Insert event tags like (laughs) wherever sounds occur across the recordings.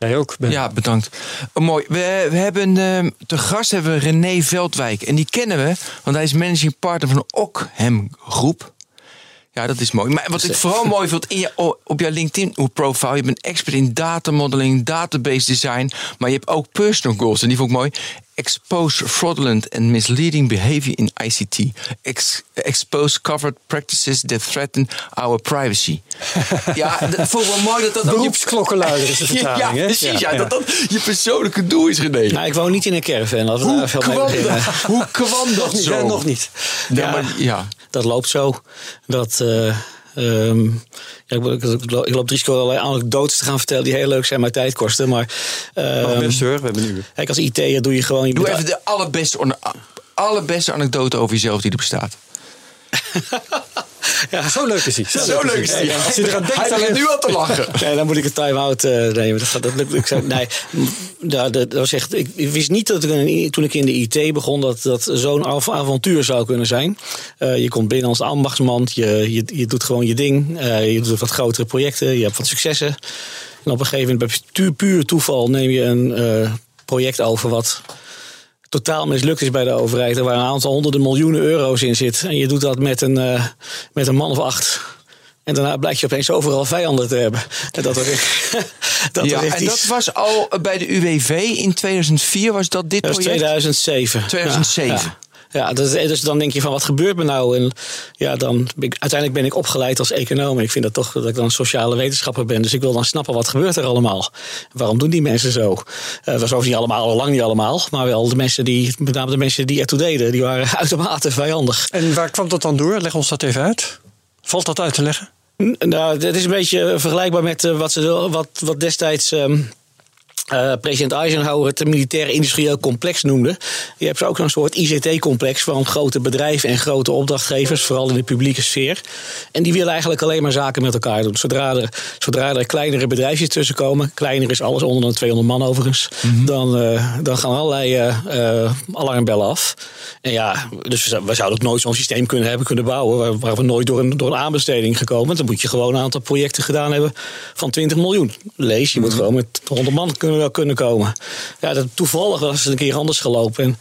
Jij ook, Ben. Ja, bedankt. Oh, mooi. We, we hebben uh, te gast hebben we René Veldwijk. En die kennen we, want hij is managing partner van de Ockham Groep. Ja, dat is mooi. Maar wat ik vooral mooi vond in je, op jouw LinkedIn-profile, je bent expert in datamodeling, database design, maar je hebt ook personal goals. En die vond ik mooi. Expose fraudulent and misleading behavior in ICT. expose covered practices that threaten our privacy. (laughs) ja, dat vond ik wel mooi dat dat Beroepsklokkenluider is de (laughs) vertaling, ja, precies. Ja, dat dat je persoonlijke doel is, René. Nou, ik woon niet in een caravan. We Hoe, kwam dat, hoe kwam (laughs) dat zo? nog niet. Ja, maar, ja. dat loopt zo. Dat... Uh, Um, ja, ik, ik, ik, loop het risico allerlei anekdotes te gaan vertellen die heel leuk zijn, maar tijd kosten. Maar, um, best hoor, we hebben nu. Kijk, als IT'er doe je gewoon... Je doe even de allerbeste, allerbeste anekdote over jezelf die er bestaat. (laughs) Ja. Zo leuk is hij. Zo, Zo leuk is hij. Ja. Als je eraan denkt, hij nu al te lachen. (laughs) Nee, dan moet ik een time-out uh, nemen. Dat, dat lukt. Ik nee, dat, dat was echt, ik, wist niet dat ik, toen ik in de IT begon dat dat zo'n avontuur zou kunnen zijn. Uh, je komt binnen als ambachtsman, je, je, je doet gewoon je ding. Uh, je doet wat grotere projecten, je hebt wat successen. En op een gegeven moment, bij puur toeval, neem je een project over wat totaal mislukt is bij de overheid. Er waar een aantal honderden miljoenen euro's in zit. En je doet dat met een, uh, met een man of acht. En daarna blijkt je opeens overal vijanden te hebben. En dat, echt, (laughs) dat, ja, en dat was al bij de UWV in 2004, was dat dit dat project? 2007. 2007. Ja, ja. Ja, dus, dus dan denk je van wat gebeurt me nou? En ja, dan uiteindelijk ben ik opgeleid als econoom. En ik vind dat toch dat ik dan sociale wetenschapper ben. Dus ik wil dan snappen wat gebeurt er allemaal. Waarom doen die mensen zo? Uh, dat was niet allemaal, al lang niet allemaal. Maar wel de mensen die, met name de mensen die ertoe deden, die waren (laughs) uitermate vijandig. En waar kwam dat dan door? Leg ons dat even uit. Valt dat uit te leggen? Nou, het is een beetje vergelijkbaar met uh, wat, ze, wat, wat destijds. Um, uh, president Eisenhower het militair industrieel complex noemde. Je hebt ook een soort ICT-complex van grote bedrijven en grote opdrachtgevers, vooral in de publieke sfeer. En die willen eigenlijk alleen maar zaken met elkaar doen. Zodra er, zodra er kleinere bedrijfjes tussen komen, kleiner is alles onder de 200 man overigens, mm -hmm. dan, uh, dan gaan allerlei uh, alarmbellen af. En ja, dus we, we zouden ook nooit zo'n systeem kunnen hebben kunnen bouwen waar, waar, we nooit door een, door een aanbesteding gekomen. Dan moet je gewoon een aantal projecten gedaan hebben van 20 miljoen. Lees, je moet gewoon met 100 man kunnen wel kunnen komen. Ja, dat, toevallig was het een keer anders gelopen. En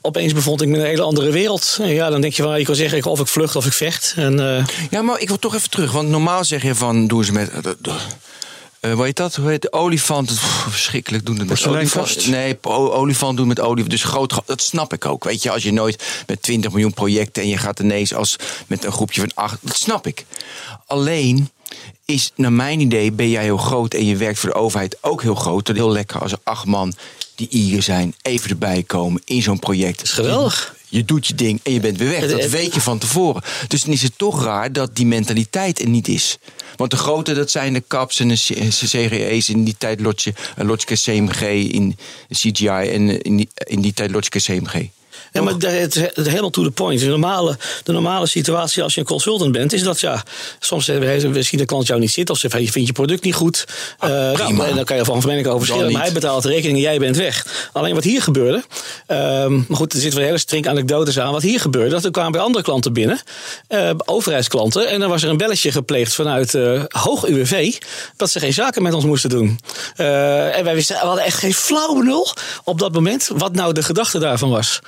opeens bevond ik me in een hele andere wereld. En ja, dan denk je van, ik wil zeggen, of ik vlucht of ik vecht. En, uh... Ja, maar ik wil toch even terug. Want normaal zeg je van, doen ze met... Uh, uh, hoe heet dat? Hoe heet de olifant? Pff, verschrikkelijk doen het met olifant. Nee, olifant doen met olifant. Dus groot, dat snap ik ook. Weet je, als je nooit met 20 miljoen projecten en je gaat ineens als met een groepje van acht, dat snap ik. Alleen is naar mijn idee ben jij heel groot en je werkt voor de overheid ook heel groot. Het heel lekker als er acht man die hier zijn even erbij komen in zo'n project. Dat is geweldig. Je, doet je ding en je bent weer weg. Dat weet je van tevoren. Dus dan is het toch raar dat die mentaliteit er niet is. Want de grote, dat zijn de CAPS en de CGE's in die tijd Logica CMG in CGI en in die, in die tijd Logica CMG. Ja, maar het, het, helemaal to the point. De normale, de normale situatie als je een consultant bent, is dat ja, soms zien de klant jou niet zitten of ze vindt je product niet goed. Ah, uh, nou, dan kan je van mening over verschillen. Maar hij betaalt de rekening en jij bent weg. Alleen wat hier gebeurde, um, maar goed, er zitten wel hele strink anekdotes aan. Wat hier gebeurde, dat er kwamen bij andere klanten binnen, uh, overheidsklanten, en dan was er een belletje gepleegd vanuit uh, hoog UWV dat ze geen zaken met ons moesten doen. en wij wisten, we hadden echt geen flauwe nul op dat moment wat nou de gedachte daarvan was.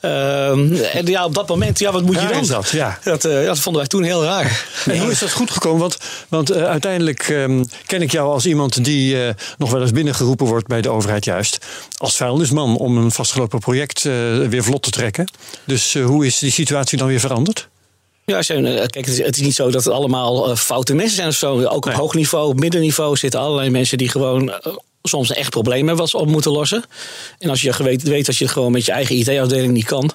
Ehm, en ja, op dat moment, ja, wat moet je dan? dat, ja. Dat, dat vonden wij toen heel raar. En hoe is dat goed gekomen? Want, want uh, uiteindelijk um, ken ik jou als iemand die uh, nog wel eens binnengeroepen wordt bij de overheid, juist als vuilnisman om een vastgelopen project weer vlot te trekken. Dus hoe is die situatie dan weer veranderd? Ja, kijk, het is, het is, niet zo dat het allemaal foute mensen zijn of zo. Ook op hoog niveau, op middenniveau zitten allerlei mensen die gewoon soms echt probleem hebben wat ze op moeten lossen. En als je weet, weet dat je het gewoon met je eigen IT-afdeling niet kan,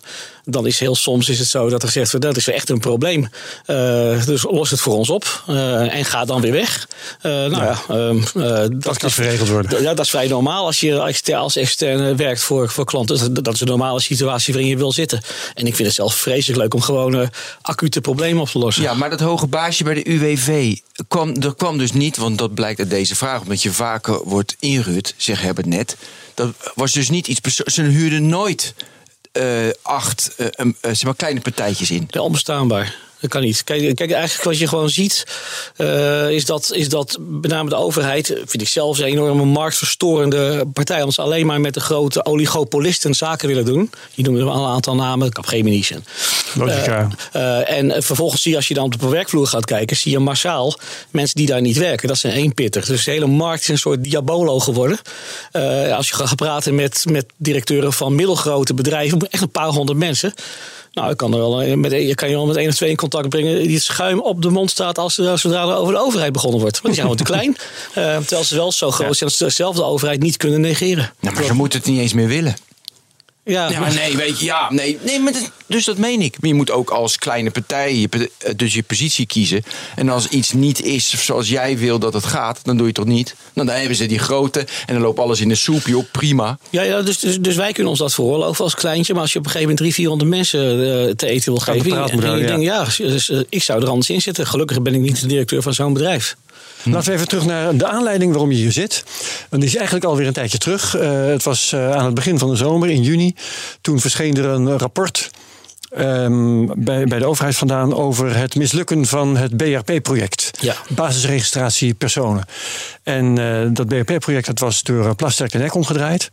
dan is heel soms is het zo dat er gezegd wordt dat is echt een probleem. Uh, dus los het voor ons op uh, en ga dan weer weg. Uh, nou ja, ja dat, dat, kan geregeld worden. Ja, dat is vrij normaal als je als externe werkt voor, voor klanten. Dat is een normale situatie waarin je wil zitten. En ik vind het zelf vreselijk leuk om gewoon acute problemen op te lossen. Ja, maar dat hoge baasje bij de UWV kwam, er kwam dus niet, want dat blijkt uit deze vraag, omdat je vaker wordt ingehuurd, zeg het net. Dat was dus niet iets. Ze huurden nooit acht uh, uh, zeg maar kleine partijtjes in. Ja, onbestaanbaar. Dat kan niet. Kijk, kijk, eigenlijk wat je gewoon ziet, uh, is, dat, is dat met name de overheid, vind ik zelfs een enorme marktverstorende partij, ons alleen maar met de grote oligopolisten zaken willen doen. Die noemen al een aantal namen, Capgemini. Logica. Uh, uh, en vervolgens zie je, als je dan op de werkvloer gaat kijken, zie je massaal mensen die daar niet werken. Dat zijn eenpittig. Dus de hele markt is een soort diabolo geworden. als je gaat praten met, met directeuren van middelgrote bedrijven, echt een paar honderd mensen. Nou, ik kan er wel met, je kan je wel met één of twee in contact brengen die het schuim op de mond staat als zodra er over de overheid begonnen wordt. Want die zijn gewoon te klein. Uh, (laughs) terwijl ze wel zo groot zijn dat ze dezelfde overheid niet kunnen negeren. Nou, maar ze moeten het niet eens meer willen. Ja, ja maar nee, weet je, ja, nee, nee maar dus dat meen ik. Maar je moet ook als kleine partij je, eh, dus je positie kiezen. En als iets niet is zoals jij wil dat het gaat, dan doe je het toch niet? Nou, dan hebben ze die grote en dan loopt alles in de soep, joh, prima. Ja, ja dus, dus, dus wij kunnen ons dat veroorloven als kleintje. Maar als je op een gegeven moment 300, 400 mensen uh, te eten wil geven. En, je denkt, ja, dus, uh, ik zou er anders in zitten. Gelukkig ben ik niet de directeur van zo'n bedrijf. Laten we even terug naar de aanleiding waarom je hier zit. En die is eigenlijk alweer een tijdje terug. Uh, het was uh, aan het begin van de zomer, in juni. Toen verscheen er een rapport um, bij, bij de overheid vandaan over het mislukken van het BRP-project. Ja. Basisregistratie personen. En uh, dat BRP-project dat was door Plasterk en Nek omgedraaid.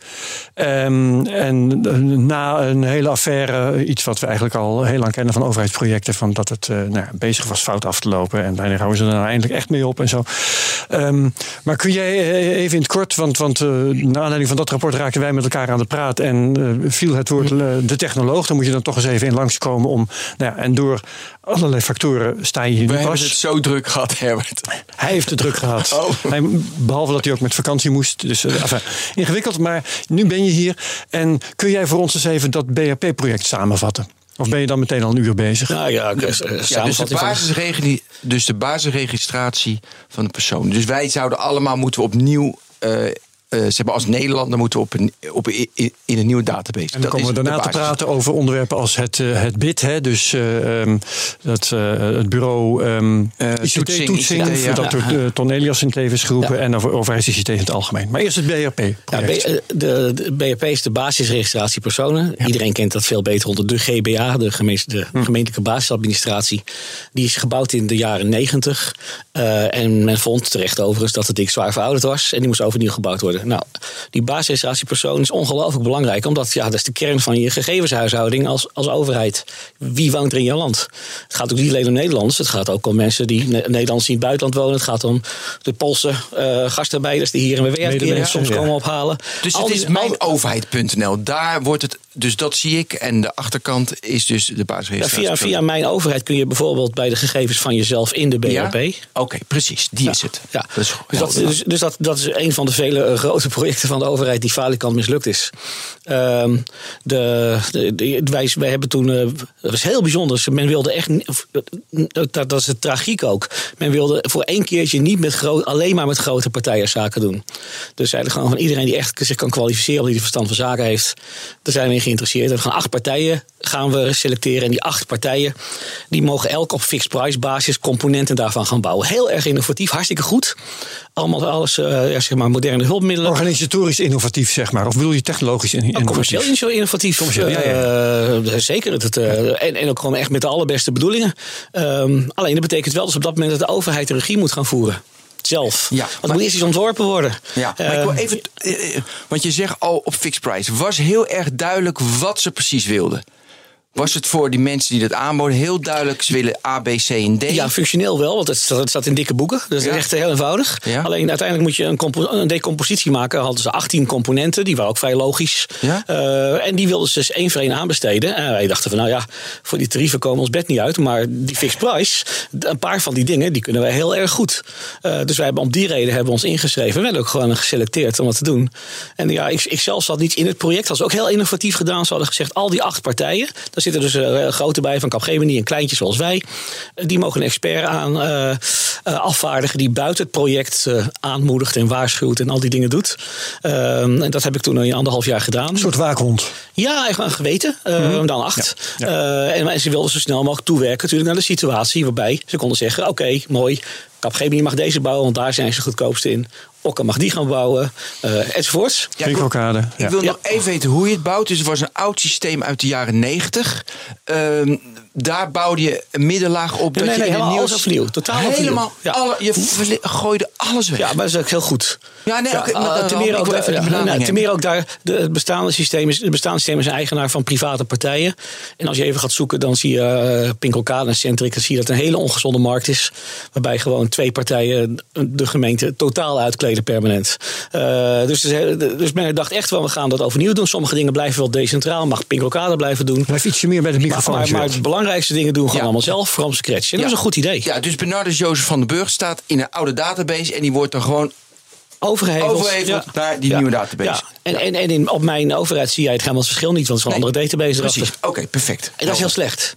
Um, en na een hele affaire, iets wat we eigenlijk al heel lang kennen van overheidsprojecten, van dat het nou, bezig was fout af te lopen. En wanneer houden ze er nou eindelijk echt mee op en zo. Um, maar kun jij eh, even in het kort, want, want uh, naar aanleiding van dat rapport raakten wij met elkaar aan de praat en viel het woord de technoloog. Dan moet je dan toch eens even in langskomen om. Nou ja, en door allerlei factoren sta je hier We hebben het zo druk gehad, Herbert. Hij heeft het druk gehad. Oh. Hij, behalve dat hij ook met vakantie moest. Dus uh, enfin, ingewikkeld, maar nu ben je hier. En kun jij voor ons eens even dat BRP-project samenvatten? Of ben je dan meteen al een uur bezig? Nou ja, dus, ja, dus, de dus de basisregistratie van de persoon. Dus wij zouden allemaal moeten opnieuw uh, uh, ze hebben als Nederlander moeten we op een, op, in, in een nieuwe database. En dan komen we daarna te praten over onderwerpen als het, uh, het BID, hè, dus uh, um, dat, het bureau um, ICT-toetsing, ja. dat door. Ton Elias in tevens geroepen, ja. en over overheids-ICT in het algemeen. Maar eerst het BRP. Ja, de, de, BRP is de basisregistratie personen. Iedereen kent dat veel beter onder de GBA, de, gemeente, de hm. gemeentelijke basisadministratie. Die is gebouwd in de jaren negentig. en men vond terecht overigens dat het dik zwaar verouderd was en die moest overnieuw gebouwd worden. Nou, die basisregistratiepersoon is ongelooflijk belangrijk, omdat ja, dat is de kern van je gegevenshuishouding als, als overheid. Wie woont er in je land? Het gaat ook niet alleen om Nederlanders, het gaat ook om mensen die Nederlanders die in het buitenland wonen. Het gaat om de Poolse uh, gastarbeiders die hier in WWF soms ja. komen ophalen. Dus het is mijnoverheid.nl, daar wordt het, dus dat zie ik. En de achterkant is dus de basisregistratie. Ja, via, via mijn overheid kun je bijvoorbeeld bij de gegevens van jezelf in de BRP. Ja? Oké, precies, die is het. Ja. Dat is dus, dat, dus, dus, dat, dat is een van de vele uh, grote (laughs) projecten van de overheid die falikant mislukt is. Um, de, de, wij, wij hebben toen, uh, dat was heel bijzonder. Men wilde echt, dat, dat is het tragiek ook. Men wilde voor één keertje niet met groot, alleen maar met grote partijen zaken doen. Dus zeiden gewoon van iedereen die echt zich kan kwalificeren, die verstand van zaken heeft, daar zijn we in geïnteresseerd. We gaan acht partijen gaan we selecteren. En die acht partijen die mogen elk op fixed price basis componenten daarvan gaan bouwen. Heel erg innovatief, hartstikke goed. Allemaal alles, uh, ja, zeg maar, moderne hulpmiddelen. Organisatorisch innovatief, zeg maar. Of bedoel je technologisch innovatief? commercieel innovatief. Commercieel, ja, ja. Uh, zeker. Het, uh, en, en ook gewoon echt met de allerbeste bedoelingen. Um, alleen dat betekent wel dat op dat moment dat de overheid de regie moet gaan voeren zelf. Ja, want maar, moet eerst iets ontworpen worden. Ja, maar ik wil even, want je zegt al op fixed price. Was heel erg duidelijk wat ze precies wilden. Was het voor die mensen die dat aanboden heel duidelijk, ze willen A, B, C en D? Ja, functioneel wel, want het staat, in dikke boeken. Dus Ja. is echt heel eenvoudig. Ja. Alleen uiteindelijk moet je een, een decompositie maken. Hadden ze 18 componenten, die waren ook vrij logisch. Ja. Eh, en die wilden ze dus één voor één aanbesteden. En wij dachten van, nou ja, voor die tarieven komen ons bed niet uit. Maar die fixed price, een paar van die dingen, die kunnen wij heel erg goed. Eh, dus wij hebben om die reden hebben we ons ingeschreven. We werden ook gewoon geselecteerd om dat te doen. En ja, ik, ik zelf zat niet in het project. Dat is ook heel innovatief gedaan. Ze hadden gezegd, al die acht partijen, daar zitten dus eh, grote bij van Capgemini en kleintjes zoals wij. Eh, Die mogen een expert aan eh, afvaardigen die buiten het project aanmoedigt en waarschuwt en al die dingen doet. Ehm, en dat heb ik toen een anderhalf jaar gedaan. Een soort waakhond. Ja, echt een geweten. eh, Dan acht. Ja, en, en ze wilden zo snel mogelijk toewerken natuurlijk naar de situatie waarbij ze konden zeggen: oké, mooi. Capgemini mag deze bouwen, want daar zijn ze goedkoopste in. Okka mag die gaan bouwen, eh, enzovoorts. Ja, ik wil-. Ik wil Ja. nog even weten hoe je het bouwt. Dus het was een oud systeem uit de jaren 90. Ehm, daar bouwde je een middenlaag op. Nee, dat nee, je in helemaal een nieuw alles opnieuw. Totaal opnieuw. Helemaal. Ja. Alle, je gooide alles weg. Ja, maar dat is ook heel goed. Ja, nee, nou, eh, ten meer ik ook, wil daar- even de nou, ten meer hebben. ook daar, de, het bestaande systeem is, het bestaande systeem is een eigenaar van private partijen. En als je even gaat zoeken, dan zie je uh, Pinkelkade en Centric, dan zie je dat het een hele ongezonde markt is. Waarbij gewoon twee partijen de gemeente totaal uitkleden permanent. Eh, dus, dus men dacht echt wel, we gaan dat overnieuw doen. Sommige dingen blijven wel decentraal, mag Pinkelkade blijven doen. Blijf ietsje meer bij de microfoon. maar, de belangrijkste dingen doen we gewoon Ja. allemaal zelf, from scratch. En dat is een goed idee. Ja, dus Bernardus Jozef van den Burg staat in een oude database. En die wordt dan gewoon Overheveld, overheveld naar die nieuwe database. Ja. En, en, en in, op mijn overheid zie jij het helemaal het verschil niet, want het is gewoon een Nee, andere database erachter. Oké, perfect. En dat is heel slecht.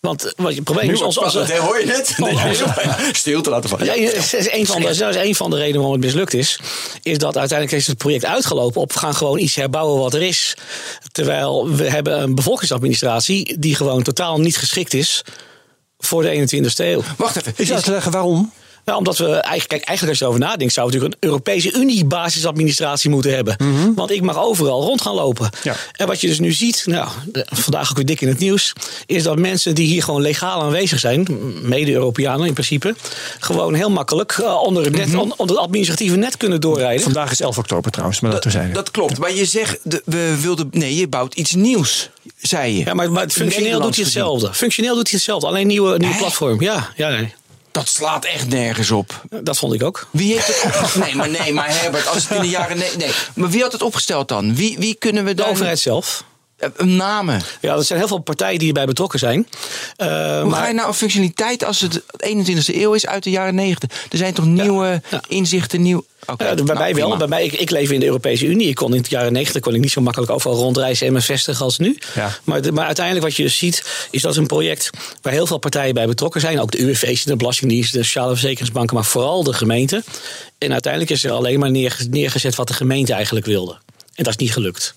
Want wat je het probleem is, als, als, hoor je net? Stil te laten vallen. Ja, dat is een van de, dat is een van de redenen waarom het mislukt is. Is dat uiteindelijk is het project uitgelopen op we gaan gewoon iets herbouwen wat er is. Terwijl we hebben een bevolkingsadministratie die gewoon totaal niet geschikt is voor de 21ste eeuw. Wacht even. Is uit te leggen waarom? Nou, omdat we eigenlijk, kijk, eigenlijk als je erover nadenkt, zou we natuurlijk een Europese Unie basisadministratie moeten hebben. Want ik mag overal rond gaan lopen. Ja. En wat je dus nu ziet, nou, vandaag ook weer dik in het nieuws, is dat mensen die hier gewoon legaal aanwezig zijn, mede-Europeanen in principe, gewoon heel makkelijk eh, onder, het net, on- onder het administratieve net kunnen doorrijden. Vandaag is 11 oktober trouwens, maar dat we zijn. Dat klopt. Maar je zegt, we wilden. Nee, je bouwt iets nieuws, zei je. Ja, maar, maar functioneel doet hij hetzelfde. Functioneel doet hij hetzelfde, alleen nieuwe, nieuwe platform. Ja, ja nee. Dat slaat echt nergens op. dat vond ik ook. Wie heeft het opgesteld? Nee, maar nee, maar Herbert, als het in de jaren. Nee, nee. Maar wie had het opgesteld dan? Wie, wie kunnen we De dan. overheid zelf. Eh, Namen. Ja, er zijn heel veel partijen die hierbij betrokken zijn. Eh, Hoe maar- ga je nou een functionaliteit als het 21e eeuw is uit de jaren 90? Er zijn toch nieuwe ja. inzichten, nieuw. Ja, bij nou, mij wel. Bij mij, ik, ik leef in de Europese Unie. Ik kon in de jaren 90 kon ik niet zo makkelijk overal rondreizen en me vestigen als nu. Maar, de- maar uiteindelijk wat je dus ziet, is dat een project waar heel veel partijen bij betrokken zijn. Ook de UWV's, de Belastingdienst, de Sociale Verzekeringsbanken, maar vooral de gemeente. En uiteindelijk is er alleen maar neerge- neergezet wat de gemeente eigenlijk wilde. En dat is niet gelukt.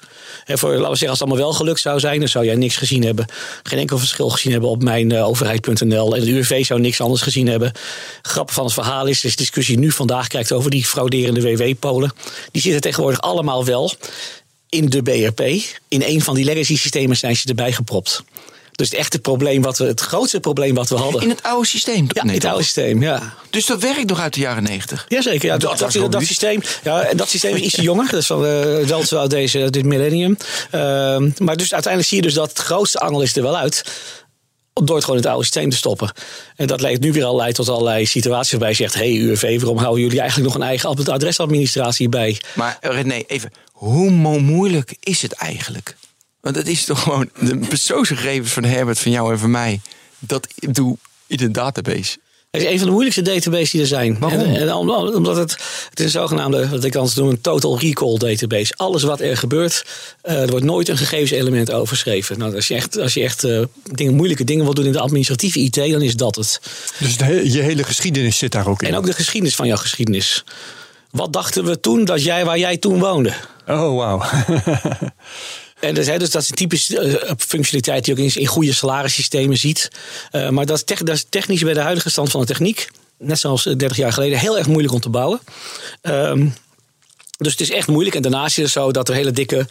En voor, laten we zeggen, als het allemaal wel gelukt zou zijn, dan zou jij niks gezien hebben. Geen enkel verschil gezien hebben op mijn eh, overheid.nl. En de UWV zou niks anders gezien hebben. Grap van het verhaal is, is discussie nu vandaag kijkt over die frauderende WW-polen. Die zitten tegenwoordig allemaal wel in de BRP. In een van die legacy systemen zijn ze erbij gepropt. Dus het echte probleem wat we, het grootste probleem wat we hadden. In het oude systeem. ja, Nee, het oude systeem, ja. Dus dat werkt nog uit de jaren 90. Jazeker, ja, Dat dat, dat, systeem, ja, en dat systeem is ietsje (laughs) jonger. Dat is van uh, wel zo uit deze, dit millennium. Ehm, maar dus uiteindelijk zie je dus dat het grootste angel is er wel uit. Door het gewoon in het oude systeem te stoppen. En dat leidt nu weer al leidt tot allerlei situaties waarbij je zegt: hey, UWV, waarom houden jullie eigenlijk nog een eigen adresadministratie bij? Maar eh, René, even. Hoe mo- moeilijk is het eigenlijk? Want het is toch gewoon de persoonsgegevens van Herbert, van jou en van mij. Dat ik doe in een database. Het is een van de moeilijkste databases die er zijn. Waarom? En, en om- omdat het, het is een zogenaamde, wat ik anders noem, een total recall database. Alles wat er gebeurt, eh, er wordt nooit een gegevenselement overschreven. Nou, als je echt, als je echt eh, dingen, moeilijke dingen wil doen in de administratieve IT, dan is dat het. Dus de je hele geschiedenis zit daar ook in. En ook de geschiedenis van jouw geschiedenis. Wat dachten we toen dat jij waar jij toen woonde? Oh, wauw. (laughs) En dus, hè, dus dat is een typische eh, functionaliteit die je ook in, in goede salarissystemen ziet. Eh, maar dat is, tech- dat is technisch bij de huidige stand van de techniek, net zoals eh, 30 jaar geleden, heel erg moeilijk om te bouwen. Ehm, dus het is echt moeilijk. En daarnaast is het zo dat er hele dikke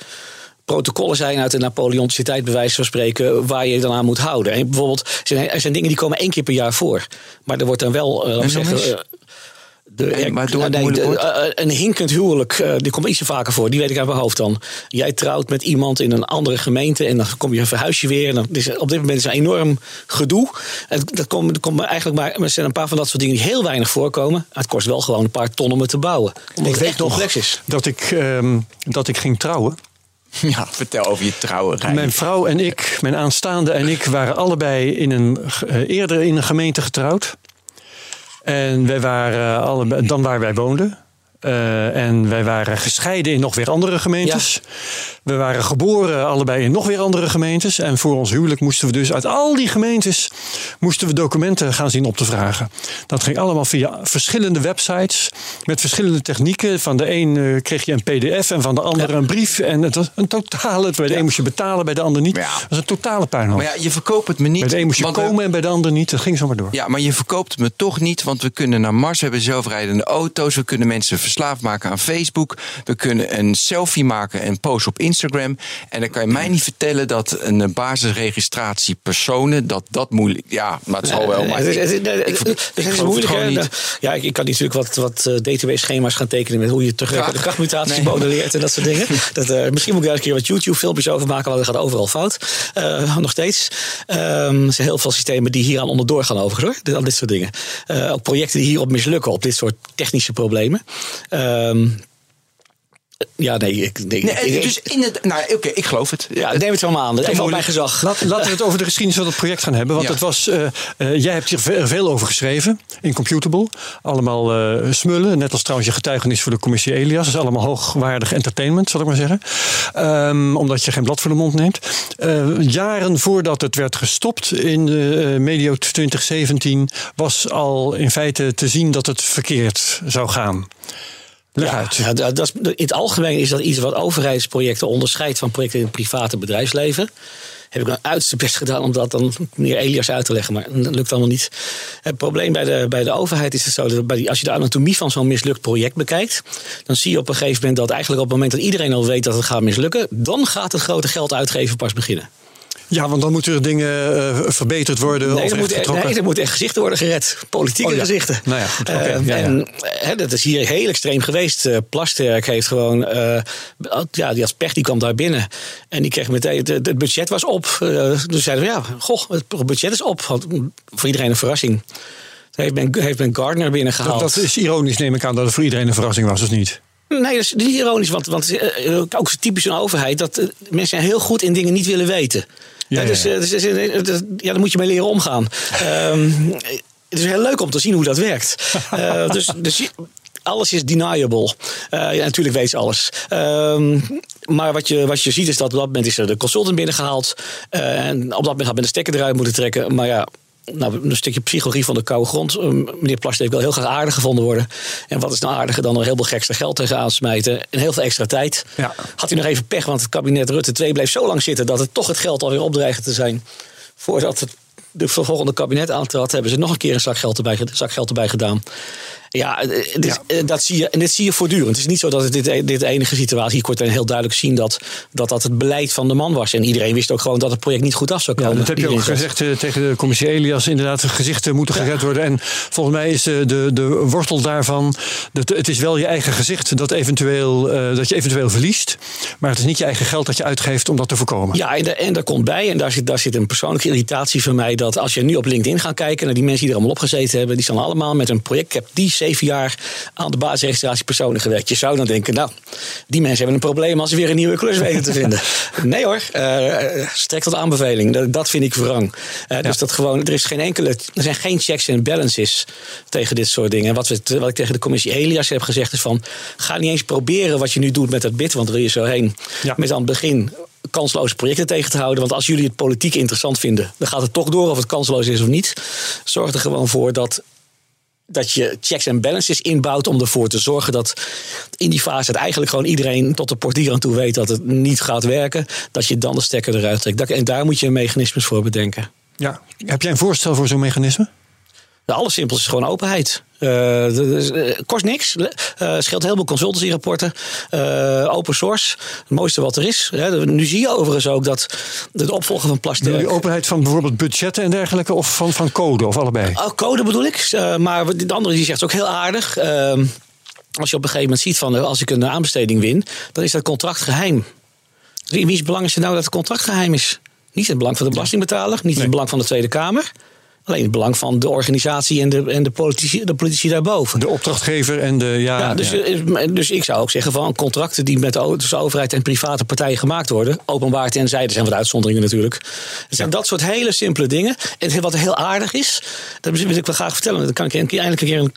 protocollen zijn uit de Napoleontische tijd, bij wijze van spreken, waar je je dan aan moet houden. En bijvoorbeeld, er zijn, er zijn dingen die komen één keer per jaar voor. Maar er wordt dan wel, eh, zeggen, eh, De, En waardoor het nee, moeilijk de- wordt? eh, eh, een hinkend huwelijk, eh, die komt iets te vaker voor. Die weet ik uit mijn hoofd dan. Jij trouwt met iemand in een andere gemeente en dan kom je verhuis je weer. En dan is, op dit moment is een enorm gedoe. En dat komt, dat komt eigenlijk maar, er zijn een paar van dat soort dingen die heel weinig voorkomen. Het kost wel gewoon een paar ton om het te bouwen. Omdat Ik het weet nog complex is. dat ik, ehm, dat ik ging trouwen. (laughs) Ja, vertel over je trouwen. Mijn vrouw en ik, mijn aanstaande en ik, waren allebei in een, eerder in een gemeente getrouwd. En wij waren allebei, dan waar wij woonden. Eh, en wij waren gescheiden in nog weer andere gemeentes. We waren geboren allebei in nog weer andere gemeentes. En voor ons huwelijk moesten we dus uit al die gemeentes moesten we documenten gaan zien op te vragen. Dat ging allemaal via verschillende websites met verschillende technieken. Van de een eh, kreeg je een PDF en van de ander een brief. En het was een totale. Bij de een moest je betalen, bij de ander niet. Dat was een totale puinhoop. Maar ja, je verkoopt het me niet. bij de een moest je we- komen en bij de ander niet. Dat ging zo maar door. Ja, maar je verkoopt me toch niet, want we kunnen naar Mars, we hebben zelfrijdende auto's, we kunnen mensen verslaafd maken aan Facebook, we kunnen een selfie maken en posten op Instagram. En dan kan je mij niet vertellen dat een eh, basisregistratie personen, dat dat moeilijk, ja, maar het zal wel. Maar het ik ver- het ik het moeilijk. niet. Ja, ik, kan natuurlijk wat, wat eh, DTW-schema's gaan tekenen met hoe je terugwerkende Graag. krachtmutaties Nee. modelleert en dat soort dingen. (laughs) Dat, eh, misschien moet ik daar eens een keer wat YouTube-filmpjes over maken, want dat gaat overal fout. Eh, nog steeds. Ehm, er zijn heel veel systemen die hier aan onderdoor gaan overigens hoor. Dit, al dit soort dingen. Eh, ook projecten die hierop mislukken, op dit soort technische problemen. Ehm, ja, nee, ik, nee, Nee, ik- dus in het, nou oké, ik geloof het. ja, neem het zo maar aan. Even op mijn gezag. Laat, laten we het over de geschiedenis van het project gaan hebben. Want Ja. het was, eh, eh, jij hebt hier ve- veel over geschreven in Computable. Allemaal eh, smullen. Net als trouwens je getuigenis voor de commissie Elias. Dat is allemaal hoogwaardig entertainment, zal ik maar zeggen. Ehm, omdat je geen blad voor de mond neemt. Eh, jaren voordat het werd gestopt in de, eh, medio 2017... was al in feite te zien dat het verkeerd zou gaan. Leg uit. Ja, dat, dat is, in het algemeen is dat iets wat overheidsprojecten onderscheidt van projecten in het private bedrijfsleven. Heb ik mijn uiterste best gedaan om dat dan meneer Elias uit te leggen, maar dat lukt allemaal niet. Het probleem bij de, bij de overheid is het zo dat bij die, als je de anatomie van zo'n mislukt project bekijkt, dan zie je op een gegeven moment dat eigenlijk op het moment dat iedereen al weet dat het gaat mislukken, dan gaat het grote geld uitgeven pas beginnen. Ja, want dan moeten er dingen eh, verbeterd worden. Nee, of er, moet, getrokken. nee, er moeten echt gezichten worden gered. Politieke Oh ja. gezichten. Nou ja, goed, oké, Eh, ja, ja. En hè, dat is hier heel extreem geweest. Eh, Plasterk heeft gewoon... eh, ja, die als pech die kwam daar binnen. En die kreeg meteen... Het, het budget was op. Dus zeiden we, ja, goh, het budget is op. Want, mm, voor iedereen een verrassing. Toen heeft men, heeft men Gardner binnengehaald. Dat, dat is ironisch, neem ik aan, dat het voor iedereen een verrassing was, of niet? Nee, dat is niet ironisch, want, want ook typisch een overheid dat mensen heel goed in dingen niet willen weten. Ja, dus, ja, dus, dus, daar moet je mee leren omgaan. Ehm, het is heel leuk om te zien hoe dat werkt. (laughs) Eh, dus, dus alles is deniable. Eh, ja, natuurlijk weet ze alles. Ehm, maar wat je, wat je ziet is dat op dat moment is er de consultant binnengehaald. Eh, en op dat moment had men de stekker eruit moeten trekken. Maar ja, nou, een stukje psychologie van de koude grond. Eh, meneer Plasterk wil heel graag aardig gevonden worden. En wat is nou aardiger dan er heel veel gekste geld tegenaan smijten. En heel veel extra tijd. Ja. Had hij nog even pech, want het kabinet Rutte 2 bleef zo lang zitten... dat het toch het geld alweer opdreigde te zijn. Voordat het de volgende kabinet aantrad... hebben ze nog een keer een zak geld erbij, zak geld erbij gedaan. Ja, eh, dit, eh, Dat zie je, en dit zie je voortdurend. Het is niet zo dat het dit, dit de enige situatie... Kon het heel duidelijk zien dat, dat dat het beleid van de man was. En iedereen wist ook gewoon dat het project niet goed af zou Ja, komen. dat heb je ook Iedereen gezegd eh, tegen de commissie Elias. Inderdaad, de gezichten moeten gered worden. En volgens mij is de, de, de wortel daarvan... Dat het is wel je eigen gezicht dat, eventueel, eh, dat je eventueel verliest. Maar het is niet je eigen geld dat je uitgeeft om dat te voorkomen. Ja, en, da- en daar komt bij, en daar zit, daar zit een persoonlijke irritatie van mij, dat als je nu op LinkedIn gaat kijken naar die mensen die er allemaal opgezeten hebben, die staan allemaal met een project. Ik heb die zeven jaar aan de basisregistratie personen gewerkt. Je zou dan denken, nou, die mensen hebben een probleem als ze weer een nieuwe klus weten te vinden. (laughs) nee hoor, eh strek tot aanbeveling. Dat, dat vind ik wrang. Eh, Dus dat gewoon, er is geen enkele, er zijn geen checks en balances tegen dit soort dingen. En wat, we, wat ik tegen de commissie Elias heb gezegd is van, ga niet eens proberen wat je nu doet met dat bid, want wil je zo heen. Ja. Met aan het begin kansloze projecten tegen te houden. Want als jullie het politiek interessant vinden, dan gaat het toch door of het kansloos is of niet. Zorg er gewoon voor dat, dat je checks en balances inbouwt om ervoor te zorgen dat in die fase het eigenlijk gewoon iedereen tot de portier aan toe weet dat het niet gaat werken. Dat je dan de stekker eruit trekt. En daar moet je mechanismes voor bedenken. Ja. Heb jij een voorstel voor zo'n mechanisme? De allersimpelste is gewoon openheid. Uh, dus, uh, kost niks. Uh, scheelt heel veel consultancy-rapporten. open source. Het mooiste wat er is. Hè. Nu zie je overigens ook dat de opvolger van Plasterk... De openheid van bijvoorbeeld budgetten en dergelijke? Of van, van code? Of allebei? Oh, code bedoel ik. maar de andere die zegt ook heel aardig. Ehm, als je op een gegeven moment ziet van als ik een aanbesteding win... dan is dat contract geheim. Wie is belang is het nou dat het contract geheim is? Niet het belang van de belastingbetaler. Niet nee. het belang van de Tweede Kamer. Alleen het belang van de organisatie en de, en de, politici, de politici daarboven. De opdrachtgever en de. Ja, ja, dus, ja. dus ik zou ook zeggen van contracten die met de, tussen overheid en private partijen gemaakt worden. Openbaar tenzij, er zijn wat uitzonderingen natuurlijk. Het zijn dat soort hele simpele dingen. En wat heel aardig is, dat wil ik wel graag vertellen. Dan kan ik eindelijk een keer een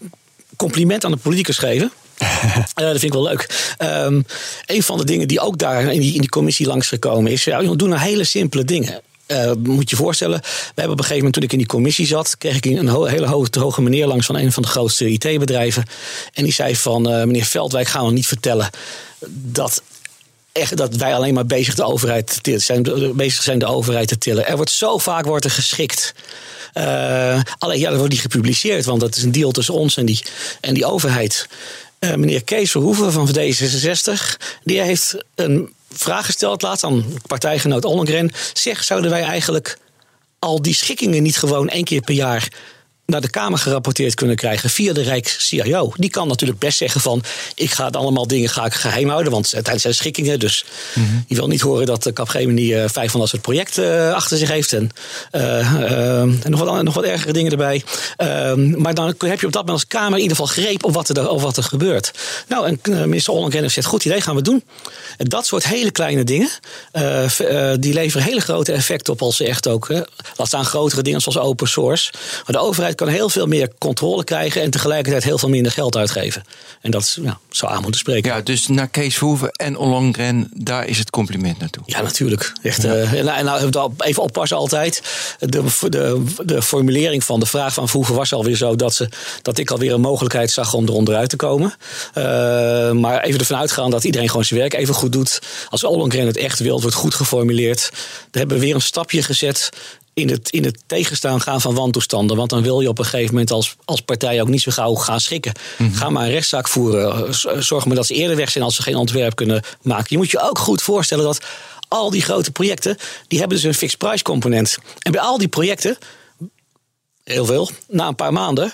compliment aan de politicus geven. Uh, (laughs) dat vind ik wel leuk. Um, een van de dingen die ook daar in die, in die commissie langsgekomen is. Ja, doen nou hele simpele dingen. Uh, moet je voorstellen, we hebben op een gegeven moment toen ik in die commissie zat, kreeg ik een hele hoge, hoge meneer langs van een van de grootste IT-bedrijven. En die zei van, uh, meneer Veldwijk, gaan we niet vertellen dat echt dat wij alleen maar bezig, de overheid te zijn, bezig zijn de overheid te tillen. Er wordt zo vaak wordt er geschikt. Uh, alleen ja, dat wordt niet gepubliceerd, want dat is een deal tussen ons en die, en die overheid. Meneer Kees Verhoeven van D66, die heeft een vraag gesteld laatst aan partijgenoot Ollengren. Zeg, zouden wij eigenlijk al die schikkingen niet gewoon één keer per jaar naar de Kamer gerapporteerd kunnen krijgen via de Rijks-CIO. Die kan natuurlijk best zeggen van... ik ga het allemaal dingen ga ik geheim houden, want tijdens zijn schikkingen. Dus mm je wil niet horen dat de Capgemini uh, vijf van dat soort projecten uh, achter zich heeft. En, en nog, wat, nog wat ergere dingen erbij. Ehm, maar dan heb je op dat moment als Kamer in ieder geval greep op wat er, op wat er gebeurt. Nou, en minister Ollengren heeft gezegd, goed idee, gaan we doen. En dat soort hele kleine dingen, die leveren hele grote effecten op als ze echt ook... laat staan grotere dingen zoals open source. Maar de overheid kan heel veel meer controle krijgen en tegelijkertijd heel veel minder geld uitgeven. En dat ja, zou aan moeten spreken. Ja, dus naar Kees Verhoeven en Ollongren, daar is het compliment naartoe. Ja, natuurlijk. Echt, ja. Uh, en nou, even oppassen altijd. De, de, de formulering van de vraag van Verhoeven was alweer zo dat, ze, dat ik alweer een mogelijkheid zag om eronder uit te komen. Uh, maar even ervan uitgaan dat iedereen gewoon zijn werk even goed doet. Als Ollongren het echt wil, wordt goed geformuleerd. Dan hebben we weer een stapje gezet in het, in het tegenstaan gaan van wantoestanden. Want dan wil je op een gegeven moment als, als partij ook niet zo gauw gaan schikken. Mm Ga maar een rechtszaak voeren. Zorg maar dat ze eerder weg zijn als ze geen ontwerp kunnen maken. Je moet je ook goed voorstellen dat al die grote projecten, die hebben dus een fixed price component. En bij al die projecten, heel veel, na een paar maanden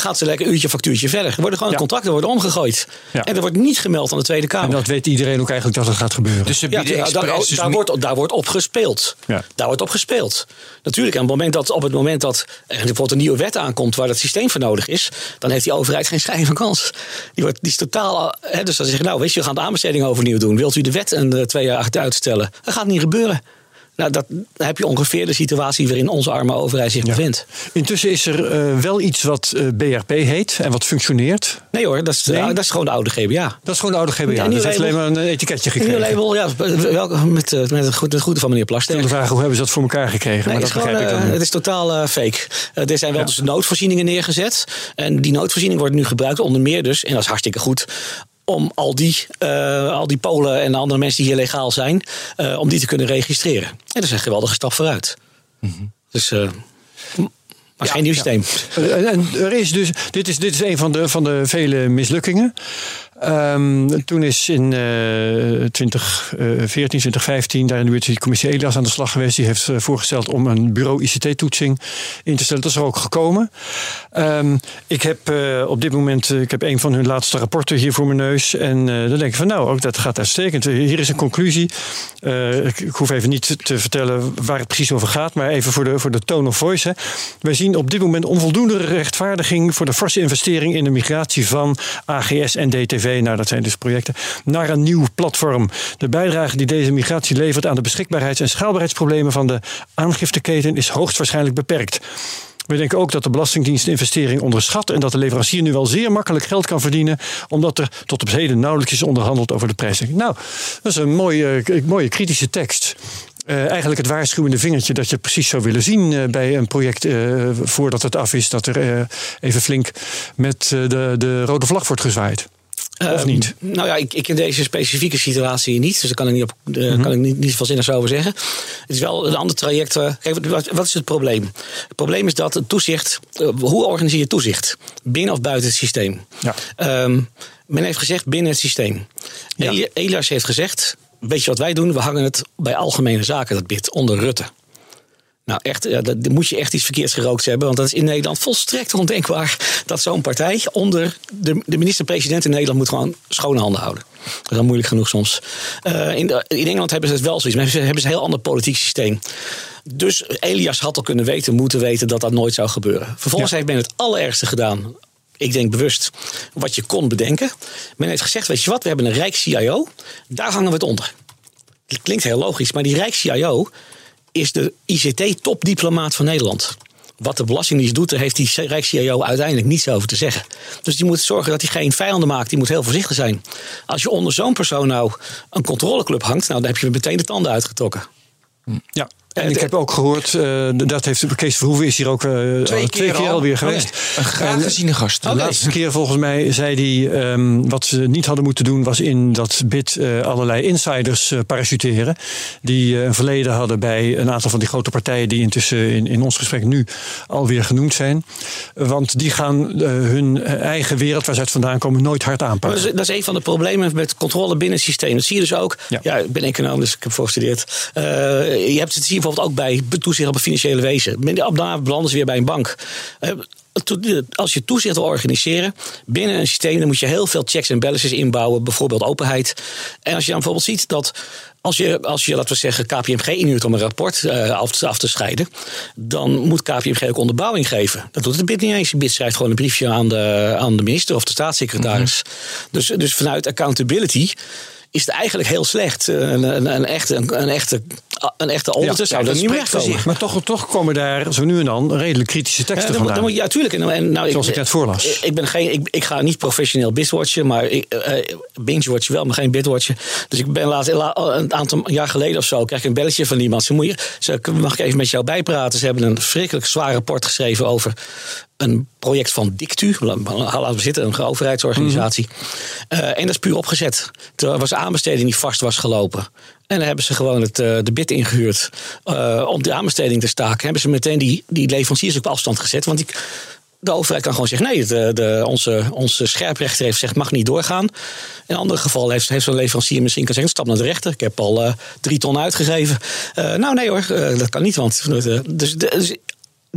gaat ze lekker uurtje factuurtje verder. Er worden gewoon ja. contracten worden omgegooid. Ja. En er wordt niet gemeld aan de Tweede Kamer. En dat weet iedereen ook eigenlijk dat het gaat gebeuren. Dus ze bieden ja, daar, dus daar, wordt, daar wordt op gespeeld. Daar wordt op gespeeld. Natuurlijk, aan het moment dat, op het moment dat er bijvoorbeeld een nieuwe wet aankomt waar dat systeem voor nodig is, dan heeft die overheid geen schijn van kans. Die, wordt, die is totaal. Hè, dus dan zeggen nou, weet je, we gaan de aanbesteding overnieuw doen. Wilt u de wet een uh, twee jaar uitstellen? Dat gaat niet gebeuren. Nou, dat dan heb je ongeveer de situatie waarin onze arme overheid zich bevindt. Intussen is er uh, wel iets wat uh, BRP heet en wat functioneert. Nee hoor, dat is, nee? dat is gewoon de oude GBA. Dat is gewoon de oude GBA. Dat dus heeft alleen maar een etiketje gekregen. Een label, ja, wel, met, met het goede, van meneer Plaster. De vraag hoe hebben ze dat voor elkaar gekregen? Nee, maar dat gewoon, begrijp ik dan. Het is totaal fake. er zijn wel ja. dus noodvoorzieningen neergezet. En die noodvoorziening wordt nu gebruikt onder meer dus, en dat is hartstikke goed om al die, uh, al die Polen en andere mensen die hier legaal zijn, uh, om die te kunnen registreren. En dat is een geweldige stap vooruit. Mm -hmm. Dus. Uh, maar ja, geen nieuw systeem. Ja. En er is dus, dit is, dit is een van de, van de vele mislukkingen. Um, toen is in uh, 2014, 2015 daar in de commissie Elias aan de slag geweest. Die heeft uh, voorgesteld om een bureau ICT-toetsing in te stellen. Dat is er ook gekomen. Um, ik heb op dit moment ik heb een van hun laatste rapporten hier voor mijn neus. En dan denk ik van nou, ook dat gaat uitstekend. Hier is een conclusie. Ik, ik, hoef even niet te vertellen waar het precies over gaat. Maar even voor de, voor de tone of voice. Hè. Wij zien op dit moment onvoldoende rechtvaardiging voor de forse investering in de migratie van AGS en DTV nou dat zijn dus projecten, naar een nieuw platform. De bijdrage die deze migratie levert aan de beschikbaarheids- en schaalbaarheidsproblemen van de aangifteketen is hoogstwaarschijnlijk beperkt. We denken ook dat de Belastingdienst investering onderschat en dat de leverancier nu wel zeer makkelijk geld kan verdienen, omdat er tot op heden nauwelijks is onderhandeld over de prijzen. Nou, dat is een mooie, mooie kritische tekst. Uh, eigenlijk het waarschuwende vingertje dat je precies zou willen zien uh, bij een project voordat het af is, dat er even flink met de, de rode vlag wordt gezwaaid. Of Ehm, niet? Nou ja, ik, ik ken deze specifieke situatie niet. Dus daar kan ik niet, op, uh, kan ik niet, niet zinnigs over zeggen. Het is wel een ander traject. Uh, kijk, wat, wat, is het probleem? Het probleem is dat het toezicht. Uh, hoe organiseer je toezicht? Binnen of buiten het systeem? Ja. Um, men heeft gezegd binnen het systeem. Ja. Elias heeft gezegd. Weet je wat wij doen? We hangen het bij algemene zaken, dat bid, onder Rutte. Nou, echt, ja, dat, moet je echt iets verkeerds gerookt hebben. Want dat is in Nederland volstrekt ondenkbaar dat zo'n partij onder de, de minister-president in Nederland moet gewoon schone handen houden. Dat is dan moeilijk genoeg soms. Uh, in, de, in, Engeland hebben ze het wel zoiets, maar hebben ze, hebben ze een heel ander politiek systeem. Dus Elias had al kunnen weten, moeten weten dat dat nooit zou gebeuren. Vervolgens ja. heeft men het allerergste gedaan. Ik denk bewust wat je kon bedenken. Men heeft gezegd: Weet je wat, we hebben een rijk CIO, daar hangen we het onder. Dat klinkt heel logisch, maar die rijk CIO is de ICT-topdiplomaat van Nederland. Wat de Belastingdienst doet, daar heeft die Rijks-CIO uiteindelijk niets over te zeggen. Dus die moet zorgen dat hij geen vijanden maakt. Die moet heel voorzichtig zijn. Als je onder zo'n persoon nou een controleclub hangt, nou, dan heb je meteen de tanden uitgetrokken. Ja. En ik heb ook gehoord, uh, dat heeft Kees Verhoeven is hier ook uh, twee, twee keer, keer alweer al. geweest. Oh, nee. Een graag geziene gast. De laatste keer volgens mij zei hij, um, wat ze niet hadden moeten doen, was in dat bid uh, allerlei insiders parachuteren. Die een verleden hadden bij een aantal van die grote partijen die intussen in, in ons gesprek nu alweer genoemd zijn. Want die gaan hun eigen wereld waar ze uit vandaan komen nooit hard aanpakken. Dat is, dat is een van de problemen met controle binnen het systeem. Dat zie je dus ook. Ja, ja ik ben econoom, dus ik heb voorgestudeerd. je hebt het hier bijvoorbeeld ook bij toezicht op het financiële wezen. Daarna belanden ze weer bij een bank. Als je toezicht wil organiseren binnen een systeem, dan moet je heel veel checks en balances inbouwen, bijvoorbeeld openheid. En als je dan bijvoorbeeld ziet dat als je, als je, laten we zeggen, KPMG inhuurt om een rapport uh, af, te, af, te scheiden, dan moet KPMG ook onderbouwing geven. Dat doet het BID niet eens. BID schrijft gewoon een briefje aan de, aan de minister of de staatssecretaris. Mm -hmm. dus, dus vanuit accountability is het eigenlijk heel slecht. Een, een, een echte, een, een, echte, een echte auditor ja, zou ja, er niet meer komen. Maar toch, toch komen daar zo nu en dan redelijk kritische teksten ja, vandaan. Dan moet, ja, tuurlijk. En, en, nou, Zoals ik, ik net voorlas. Ik, ik, ben geen, ik, ik ga niet professioneel bitwatchen, maar ik, uh, binge-watchen wel, maar geen bitwatchen. Dus ik ben laat, een aantal jaar geleden of zo, krijg ik een belletje van iemand. Ze, moet je, ze mag ik even met jou bijpraten? Ze hebben een verschrikkelijk zwaar rapport geschreven over een project van Dictu, laten we zitten, een overheidsorganisatie. Mm -hmm. uh, en dat is puur opgezet. Er was aanbesteding die vast was gelopen. En dan hebben ze gewoon het, uh, de bid ingehuurd uh, om die aanbesteding te staken. Hebben ze meteen die, die leveranciers op afstand gezet. Want die, de overheid kan gewoon zeggen: nee, de, de, onze, onze scherprechter heeft gezegd mag niet doorgaan. In een ander geval heeft, heeft zo'n leverancier misschien kunnen zeggen: stap naar de rechter. Ik heb al drie ton uitgegeven. nou, nee hoor, dat kan niet. Want dus, dus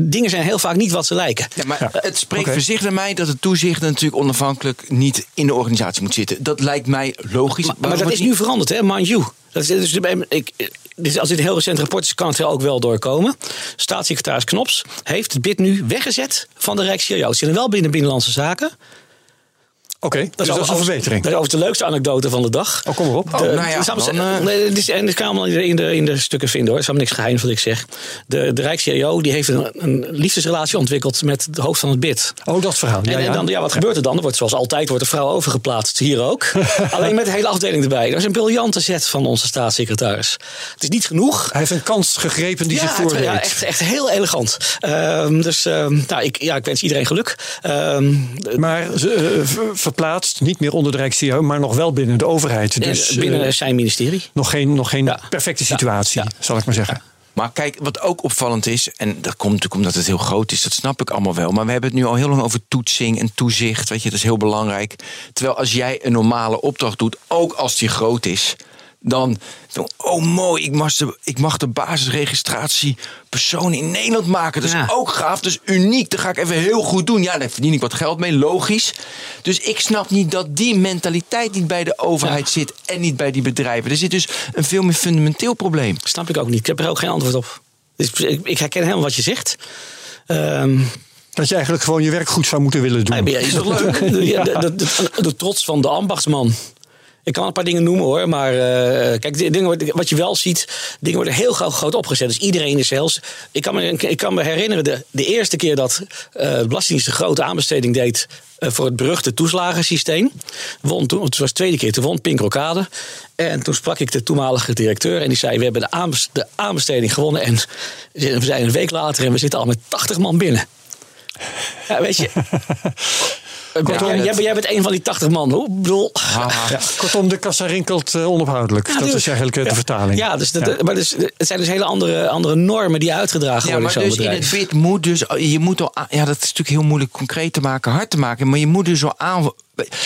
dingen zijn heel vaak niet wat ze lijken. Ja, maar ja. het spreekt okay. voor zich naar mij dat het toezicht natuurlijk onafhankelijk niet in de organisatie moet zitten. Dat lijkt mij logisch. Maar, maar dat is nu veranderd, hè, mind you. Dat is, dus, ik, dus als dit een heel recent rapport is, kan het er ook wel doorkomen. Staatssecretaris Knops heeft het bid nu weggezet van de Rijks-CIO. Het zit er wel binnen Binnenlandse Zaken. Oké, okay, dat, is dus dat is een verbetering. Dat is overigens de leukste anekdote van de dag. Oh, kom maar op. De, oh, nou ja, dan, uh... nee, dit, en dit kan allemaal in de, in de stukken vinden hoor. Het is niks geheim wat ik zeg. De, de Rijks-CIO die heeft een, een liefdesrelatie ontwikkeld met de hoofd van het BID. Oh, dat verhaal. Ja, en, en dan, ja, wat gebeurt er dan? Er wordt zoals altijd wordt de vrouw overgeplaatst. Hier ook. (laughs) Alleen met de hele afdeling erbij. Dat is een briljante zet van onze staatssecretaris. Het is niet genoeg. Hij heeft een kans gegrepen die ja, zich voordeed. Ja, echt, echt heel elegant. Um, dus um, nou, ik, ja, ik wens iedereen geluk. Um, maar uh, verplaatst, niet meer onder de Rijks-CIO, maar nog wel binnen de overheid. Dus, binnen uh, zijn ministerie. Nog geen, nog geen ja. perfecte situatie. Ja. zal ik maar zeggen. Maar kijk, wat ook opvallend is, en dat komt natuurlijk omdat het heel groot is, dat snap ik allemaal wel. Maar we hebben het nu al heel lang over toetsing en toezicht. Weet je, dat is heel belangrijk. Terwijl als jij een normale opdracht doet, ook als die groot is, dan, oh mooi, ik mag de, ik mag de basisregistratie persoon in Nederland maken. Dat is ja. ook gaaf, dus uniek. Dat ga ik even heel goed doen. Ja, daar verdien ik wat geld mee, logisch. Dus ik snap niet dat die mentaliteit niet bij de overheid ja. zit en niet bij die bedrijven. Er zit dus een veel meer fundamenteel probleem. Snap ik ook niet. Ik heb er ook geen antwoord op. Dus ik, ik herken helemaal wat je zegt. Um, dat je eigenlijk gewoon je werk goed zou moeten willen doen. Ja, is toch leuk? (laughs) ja. de, de, de, de trots van de ambachtsman. Ik kan een paar dingen noemen hoor, maar uh, kijk, dingen, wat je wel ziet, dingen worden heel groot, groot opgezet. Dus iedereen is zelfs. Ik kan me, ik kan me herinneren, de, eerste keer dat uh, de Belastingdienst een grote aanbesteding deed uh, voor het beruchte toeslagensysteem. Won toen, het was de tweede keer, toen won Pink Rokade. En toen sprak ik de toenmalige directeur en die zei: We hebben de, de aanbesteding gewonnen. En we zijn een week later en we zitten al met 80 man binnen. Ja, weet je. (laughs) Kortom, Ja, dat- jij, bent- jij bent een van die 80 man. Bedoel. (laughs) Ja, kortom, de kassa rinkelt eh, onophoudelijk. dat dus- is eigenlijk eh, de vertaling. Ja, dus dat, maar dus, het zijn dus hele andere, andere normen die uitgedragen Ja, worden maar in dus in het wit moet dus, je moet al, ja, dat is natuurlijk heel moeilijk concreet te maken, hard te maken, maar je moet dus al aan.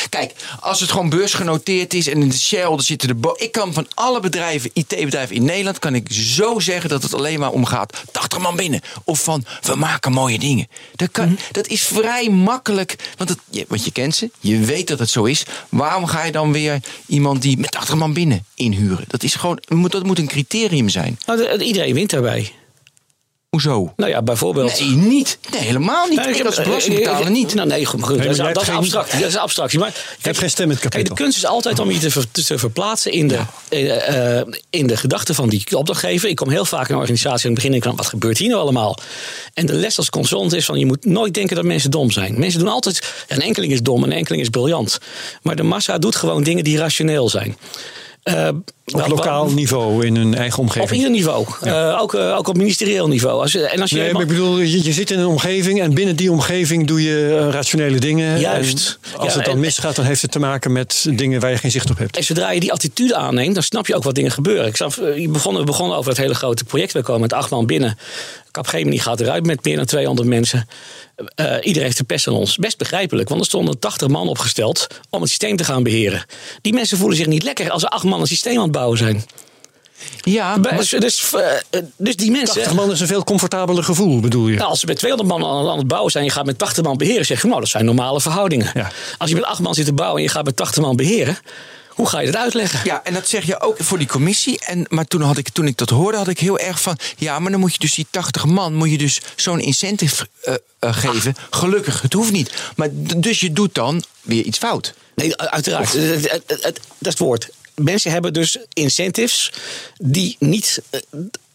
Kijk, als het gewoon beursgenoteerd is en in de Shell, zitten de. bo- Ik kan van alle bedrijven, IT-bedrijven in Nederland, kan ik zo zeggen dat het alleen maar om gaat. 80 man binnen. Of van, we maken mooie dingen. Dat, kan, Mhm. dat is vrij makkelijk, want, het, je, want je kent ze, je weet dat het zo is. Waarom ga je dan weer iemand die met 80 man binnen inhuren? Dat is gewoon, moet- dat moet een criterium zijn. Nou, de- de- iedereen wint daarbij. Hoezo? Nou ja, bijvoorbeeld. Nee, niet. Nee, helemaal niet. Nou, ik als belastingbetaler niet. Nou, nee, goed, maar goed, Nee, dat, maar is, jij dat is geen- abstractie. Dat is abstractie. Maar kijk, geen stem in het Kijk, de kunst is altijd om je te, ver- te verplaatsen in de, eh, eh, in de gedachten van die opdrachtgever. Ik kom heel vaak in een organisatie en het begin ik van, wat gebeurt hier nou allemaal? En de les als consultant is van, je moet nooit denken dat mensen dom zijn. Mensen doen altijd, een enkeling is dom en een enkeling is briljant. Maar de massa doet gewoon dingen die rationeel zijn. Eh, Op wel- lokaal niveau in hun eigen Op omgeving. ieder niveau. Eh, ook, eh, ook op ministerieel niveau. Als, je- en als je Nee, maar ik bedoel, je, je zit in een omgeving en binnen die omgeving doe je rationele dingen. Juist. En als Ja, het dan en- misgaat, dan heeft het te maken met dingen waar je geen zicht op hebt. En zodra je die attitude aanneemt, dan snap je ook wat dingen gebeuren. Ik zag, je begon, we begonnen over het hele grote project. We komen met acht man binnen. Capgemini gaat eruit met meer dan 200 mensen. Eh, iedereen heeft de pest aan ons. Best begrijpelijk, want er stonden 80 man opgesteld om het systeem te gaan beheren. Die mensen voelen zich niet lekker als er acht man een systeem aan het bouwen zijn. Ja, maar- Dus, dus, eh, dus die mensen. 80 man is een veel comfortabeler gevoel, bedoel je? Nou, als ze met 200 man aan, aan het bouwen zijn en je gaat met 80 man beheren, zeg je, nou, dat zijn normale verhoudingen. Ja. Als je met 8 man zit te bouwen en je gaat met 80 man beheren, hoe ga je dat uitleggen? ja, en dat zeg je ook voor die commissie. En, maar toen, had ik, toen ik dat hoorde, had ik heel erg van... Ja, maar dan moet je dus die 80 man... moet je dus zo'n incentive eh, eh, geven. Gelukkig, het hoeft niet. Maar dus je doet dan weer iets fout. Nee, uiteraard. Het- het- dat is het woord. Mensen hebben dus incentives die niet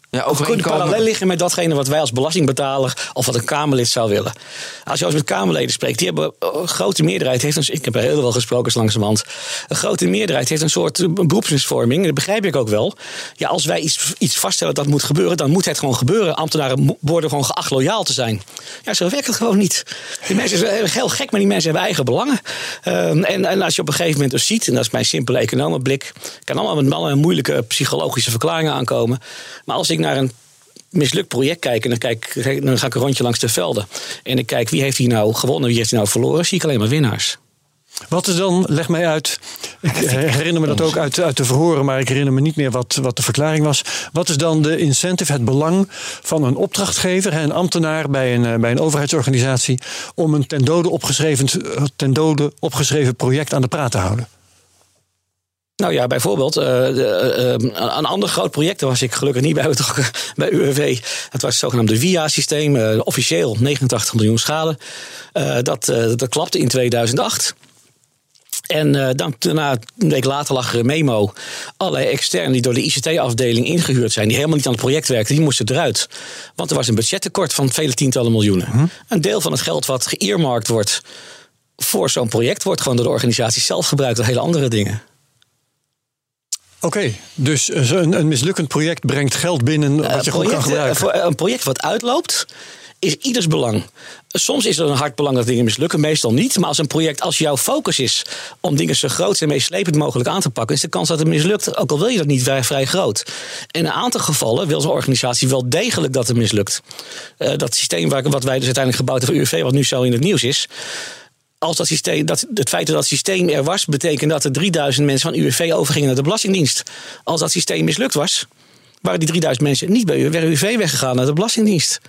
eh, Ja, kunnen overeenkomen. parallel liggen met datgene wat wij als belastingbetaler of wat een Kamerlid zou willen. Als je als met Kamerleden spreekt, die hebben eh, een grote meerderheid heeft een, ik heb er heel veel gesproken langzamerhand. Een grote meerderheid heeft een soort eh, beroepsmisvorming. Dat begrijp ik ook wel. Ja, als wij iets, iets vaststellen dat moet gebeuren, dan moet het gewoon gebeuren. Ambtenaren worden gewoon geacht loyaal te zijn. Ja, zo werkt het gewoon niet. Die mensen zijn heel gek, maar die mensen hebben eigen belangen. Ehm, en, en als je op een gegeven moment dus ziet, en dat is mijn simpele economenblik, kan allemaal met allerlei moeilijke psychologische verklaringen aankomen. Maar als ik naar een mislukt project kijk en dan, kijk, dan ga ik een rondje langs de velden. En ik kijk wie heeft hier nou gewonnen, wie heeft hier nou verloren, zie ik alleen maar winnaars. Wat is dan, leg mij uit. Ik (laughs) herinner me dat ook uit, uit de verhoren, maar ik herinner me niet meer wat, wat de verklaring was. Wat is dan de incentive, het belang van een opdrachtgever, een ambtenaar bij een, eh, bij een overheidsorganisatie, om een ten dode, opgeschreven, ten dode opgeschreven project aan de praat te houden? Nou ja, bijvoorbeeld, eh, de, eh, eh, een ander groot project, daar was ik gelukkig niet (laughs) bij betrokken bij UWV. Dat was het zogenaamde VIA-systeem, eh, officieel 89 miljoen schade. Dat, dat klapte in 2008. En dan, daarna, een week later lag er een memo. Allerlei externen die door de ICT-afdeling ingehuurd zijn, die helemaal niet aan het project werkten, die moesten eruit. Want er was een budgettekort van vele tientallen miljoenen. Een deel van het geld wat geëermarkt wordt voor zo'n project, wordt gewoon door de organisatie zelf gebruikt voor hele andere dingen. Oké, dus eh, zo'n- een mislukkend project brengt geld binnen wat je goed kan project, gebruiken. eh, Voor een project wat uitloopt, is ieders belang. Soms is er een hard belang dat dingen mislukken, meestal niet. Maar als een project, als jouw focus is om dingen zo groot en meeslepend mogelijk aan te pakken, is de kans dat het mislukt, ook al wil je dat niet, vrij, vrij groot. In een aantal gevallen wil zo'n organisatie wel degelijk dat het mislukt. Eh, dat systeem waar, wat wij dus uiteindelijk gebouwd hebben voor UWV, wat nu zo in het nieuws is. Als dat systeem, dat, het feit dat dat systeem er was, betekent dat er 3000 mensen van UWV overgingen naar de Belastingdienst. Als dat systeem mislukt was, waren die 3000 mensen niet bij UWV weggegaan naar de Belastingdienst.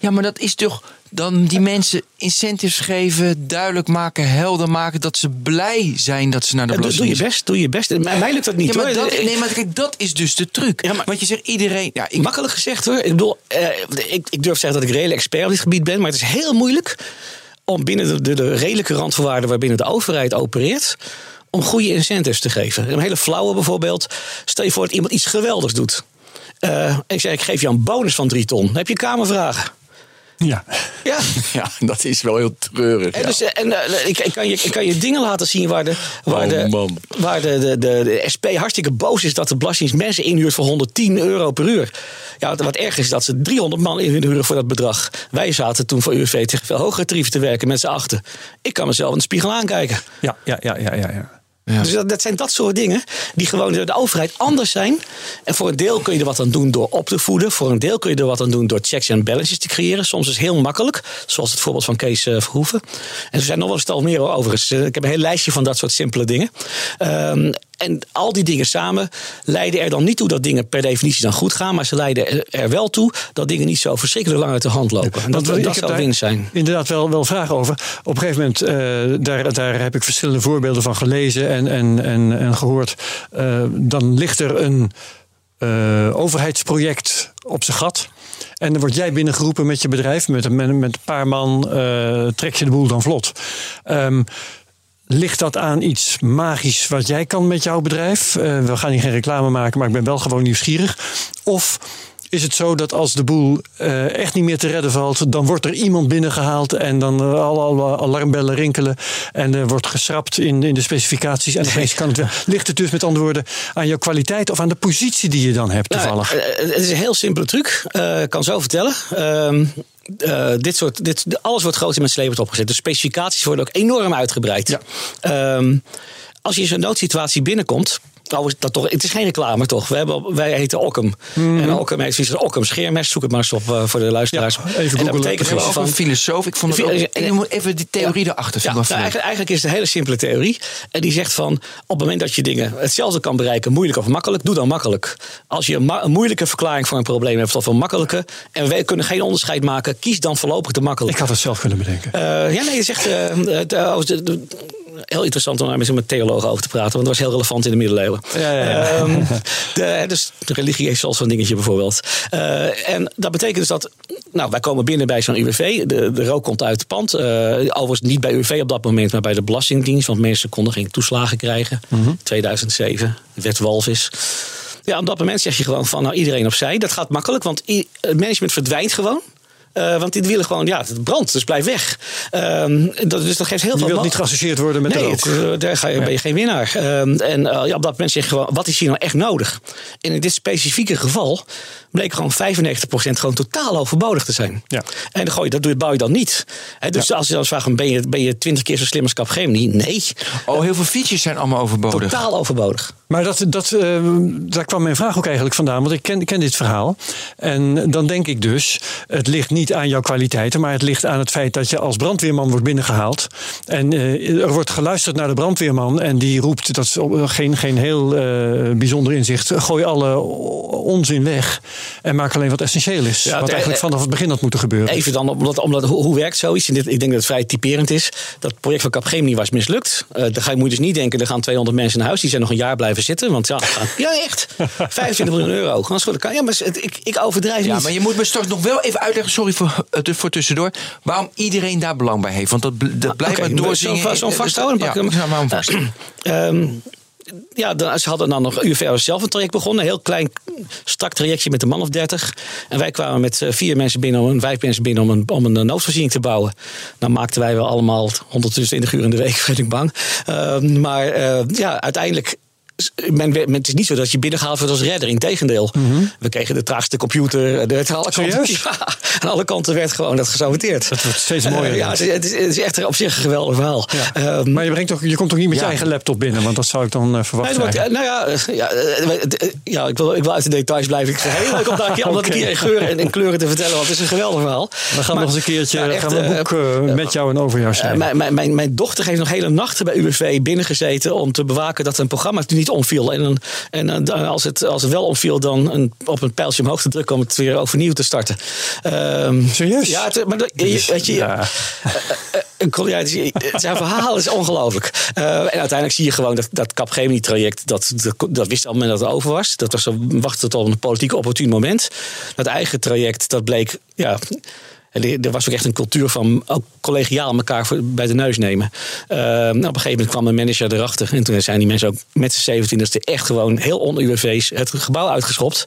Ja, maar dat is toch dan die mensen incentives geven, duidelijk maken, helder maken dat ze blij zijn dat ze naar de Ja, doe, doe je belasting. best, doe je best. Mij, mij lukt dat niet Ja, maar hoor. dat, nee, maar kijk, dat is dus de truc. Ja, maar- Want je zegt iedereen. Ja, ik, Makkelijk gezegd hoor. Ik bedoel, eh, ik, ik durf te zeggen dat ik reële expert op dit gebied ben. Maar het is heel moeilijk om binnen de, de, de redelijke randvoorwaarden waarbinnen de overheid opereert. om goede incentives te geven. Een hele flauwe bijvoorbeeld. Stel je voor dat iemand iets geweldigs doet. Eh, en ik zeg, ik geef jou een bonus van drie ton. Dan heb je kamervragen. Ja. Ja. (laughs) Ja, dat is wel heel treurig. En, ja. dus, eh, en eh, ik, ik, kan je, ik kan je dingen laten zien waar de, waar Oh, de, waar de, de, de, de SP hartstikke boos is dat de Belastingdienst mensen inhuurt voor 110 euro per uur. Ja, wat, wat erg is dat ze 300 man inhuren voor dat bedrag. Wij zaten toen voor UWV tegen veel hogere tarieven te werken met z'n achten. Ik kan mezelf in de spiegel aankijken. Ja, ja, ja, ja, ja. ja. Dus dat, dat zijn dat soort dingen die gewoon door de overheid anders zijn. En voor een deel kun je er wat aan doen door op te voeden. Voor een deel kun je er wat aan doen door checks en balances te creëren. Soms is het heel makkelijk, zoals het voorbeeld van Kees eh, Verhoeven. En er zijn nog wel een stel meer overigens. Eh, Ik heb een heel lijstje van dat soort simpele dingen. Ehm, en al die dingen samen leiden er dan niet toe dat dingen per definitie dan goed gaan. Maar ze leiden er- wel toe dat dingen niet zo verschrikkelijk lang uit de hand lopen. En dat, dat heb zou winst zijn. Inderdaad, wel, wel vragen over. Op een gegeven moment, eh, daar, daar heb ik verschillende voorbeelden van gelezen en, en, en, en gehoord. Eh, dan ligt er een eh, overheidsproject op zijn gat. En dan word jij binnengeroepen met je bedrijf. Met, een- met, met een paar man eh, trek je de boel dan vlot. Ehm, Ligt dat aan iets magisch wat jij kan met jouw bedrijf? Eh, we gaan hier geen reclame maken, maar ik ben wel gewoon nieuwsgierig. Of is het zo dat als de boel eh, echt niet meer te redden valt, dan wordt er iemand binnengehaald en dan uh, alle, alle alarmbellen rinkelen en er wordt geschrapt in, in de specificaties en opeens kan het. Ligt het dus met andere woorden aan jouw kwaliteit of aan de positie die je dan hebt toevallig? Nou, eh, het is een heel simpele truc. Eh, Ik kan zo vertellen. Ehm, eh, dit soort, dit, alles wordt groot in met sleepend opgezet. De specificaties worden ook enorm uitgebreid. Ja. Ehm, als je in zo'n noodsituatie binnenkomt. Nou, dat toch, het is geen reclame toch? We hebben, wij heten Ockham. En Ockham heeft zoiets van Ockham scheermes. Zoek het maar eens op eh, voor de luisteraars. Ja, even en dat googlen. betekent Ik gewoon was ook een van... filosoof. Ik vond het ook, En- ik moet even die theorie erachter. Ja, ik nou, eigenlijk, eigenlijk is het een hele simpele theorie. En die zegt van, op het moment dat je dingen hetzelfde kan bereiken, moeilijk of makkelijk, doe dan makkelijk. Als je een, ma- een moeilijke verklaring voor een probleem hebt of een makkelijke, en wij kunnen geen onderscheid maken, kies dan voorlopig de Ik makkelijke. had het zelf kunnen bedenken. Eh, ja, nee, je zegt, de- de- heel interessant om daar met een theoloog over te praten, want dat was heel relevant in de middeleeuwen. Ja, ja, ja. Ehm, de, dus de religie heeft zoals zo'n dingetje bijvoorbeeld. Eh, en dat betekent dus dat, nou, wij komen binnen bij zo'n UWV. De, de rook komt uit het pand. Eh, overigens niet bij UWV op dat moment, maar bij de Belastingdienst. Want mensen konden geen toeslagen krijgen. 2007, de wet Walvis. Ja, op dat moment zeg je gewoon van, nou, iedereen opzij. Dat gaat makkelijk, want het management verdwijnt gewoon. Eh, want die willen gewoon, ja, het brandt, dus blijf weg. Ehm, dat, dus dat geeft heel Je veel... wilt ma- niet geassocieerd worden met nee, rook. het, eh, daar ga je, ben je geen winnaar. Ehm, en eh, ja, op dat moment zeg je gewoon, wat is hier nou echt nodig? En in dit specifieke geval bleek gewoon 95% gewoon totaal overbodig te zijn. Ja. En dan gooi je, dat doe je, bouw je dan niet. Hè, dus als je dan vraagt, ben je, ben je 20 keer zo slim als Capgemini? Nee, Oh, heel veel features zijn allemaal overbodig. totaal overbodig. Maar dat, dat, daar kwam mijn vraag ook eigenlijk vandaan, want ik ken, ken dit verhaal. En dan denk ik dus, het ligt niet aan jouw kwaliteiten, maar het ligt aan het feit dat je als brandweerman wordt binnengehaald. En eh, er wordt geluisterd naar de brandweerman en die roept, dat is op- geen, geen heel eh, bijzonder inzicht, gooi alle onzin weg en maak alleen wat essentieel is. Ja, wat eigenlijk vanaf het begin had moeten gebeuren. Even dan, omdat, omdat hoe, hoe werkt zoiets? En dit, ik denk dat het vrij typerend is. Dat project van Capgemini was mislukt. Eh dan ga je, moet je dus niet denken, er gaan 200 mensen naar huis. Die zijn nog een jaar blijven zitten. Want ja, ja echt. (laughs) 25 miljoen euro. Ja, maar het- ik, ik overdrijf Ja, niet. maar je moet me straks nog wel even uitleggen, sorry voor, eh, voor tussendoor, waarom iedereen daar belang bij heeft. Want dat, dat blijft Oké, maar doorzingen. zo'n- vasthouden, Ja, hem. hem vast. (clears throat) Ehm, ja, dan, ze hadden dan nog UVR zelf een traject begonnen. Een heel klein, strak trajectje met een man of dertig. En wij kwamen met eh, vier mensen binnen, om- vijf mensen binnen om een, om een noodvoorziening te bouwen. Dan maakten wij wel allemaal 120 uur in de week, (laughs) ben ik bang. Ehm, maar eh, ja, uiteindelijk. Men, het is niet zo dat je binnengehaald wordt als redder. Integendeel. We kregen de traagste computer. De, het- alle kanten, (laughs) ja, aan alle kanten werd gewoon dat gesaboteerd. Het wordt steeds mooier. Eh, ja, het is, het, is, het is echt op zich een geweldig verhaal. Ja. Ehm, maar je, brengt toch, je komt toch niet met je eigen laptop binnen, want dat zou ik dan eh, verwachten. wordt- nou ja, eh, ja, eh, eh, ik, wil, ik wil uit de details blijven. Ik vind het heel leuk om daar een keer, om dat een Oké. keer in geuren en in kleuren te vertellen. Want het is een geweldig verhaal. We gaan Maar- nog eens een keertje echt, gaan we een eh, boek eh, met jou en over jou eh, schrijven. mijn, mijn, mijn, mijn dochter heeft nog hele nachten bij UWV binnengezeten om te bewaken dat een programma niet omviel. En, en dan als, het, als het wel omviel, dan een, op een pijltje omhoog te drukken om het weer overnieuw te starten. Ehm, Serieus? Ja, het, maar je- weet je, Ja. die- zijn verhaal is ongelooflijk. Eh, en uiteindelijk zie je gewoon dat dat Capgemini-traject, dat, dat, dat wist al men dat het over was. Dat was wachten tot een politiek opportun moment. Dat eigen traject, dat bleek, ja... Er was ook echt een cultuur van ook collegiaal elkaar bij de neus nemen. Eh, nou, op een gegeven moment kwam een manager erachter. En toen zijn die mensen ook met z'n 27 echt gewoon heel on-UWV's het gebouw uitgeschopt.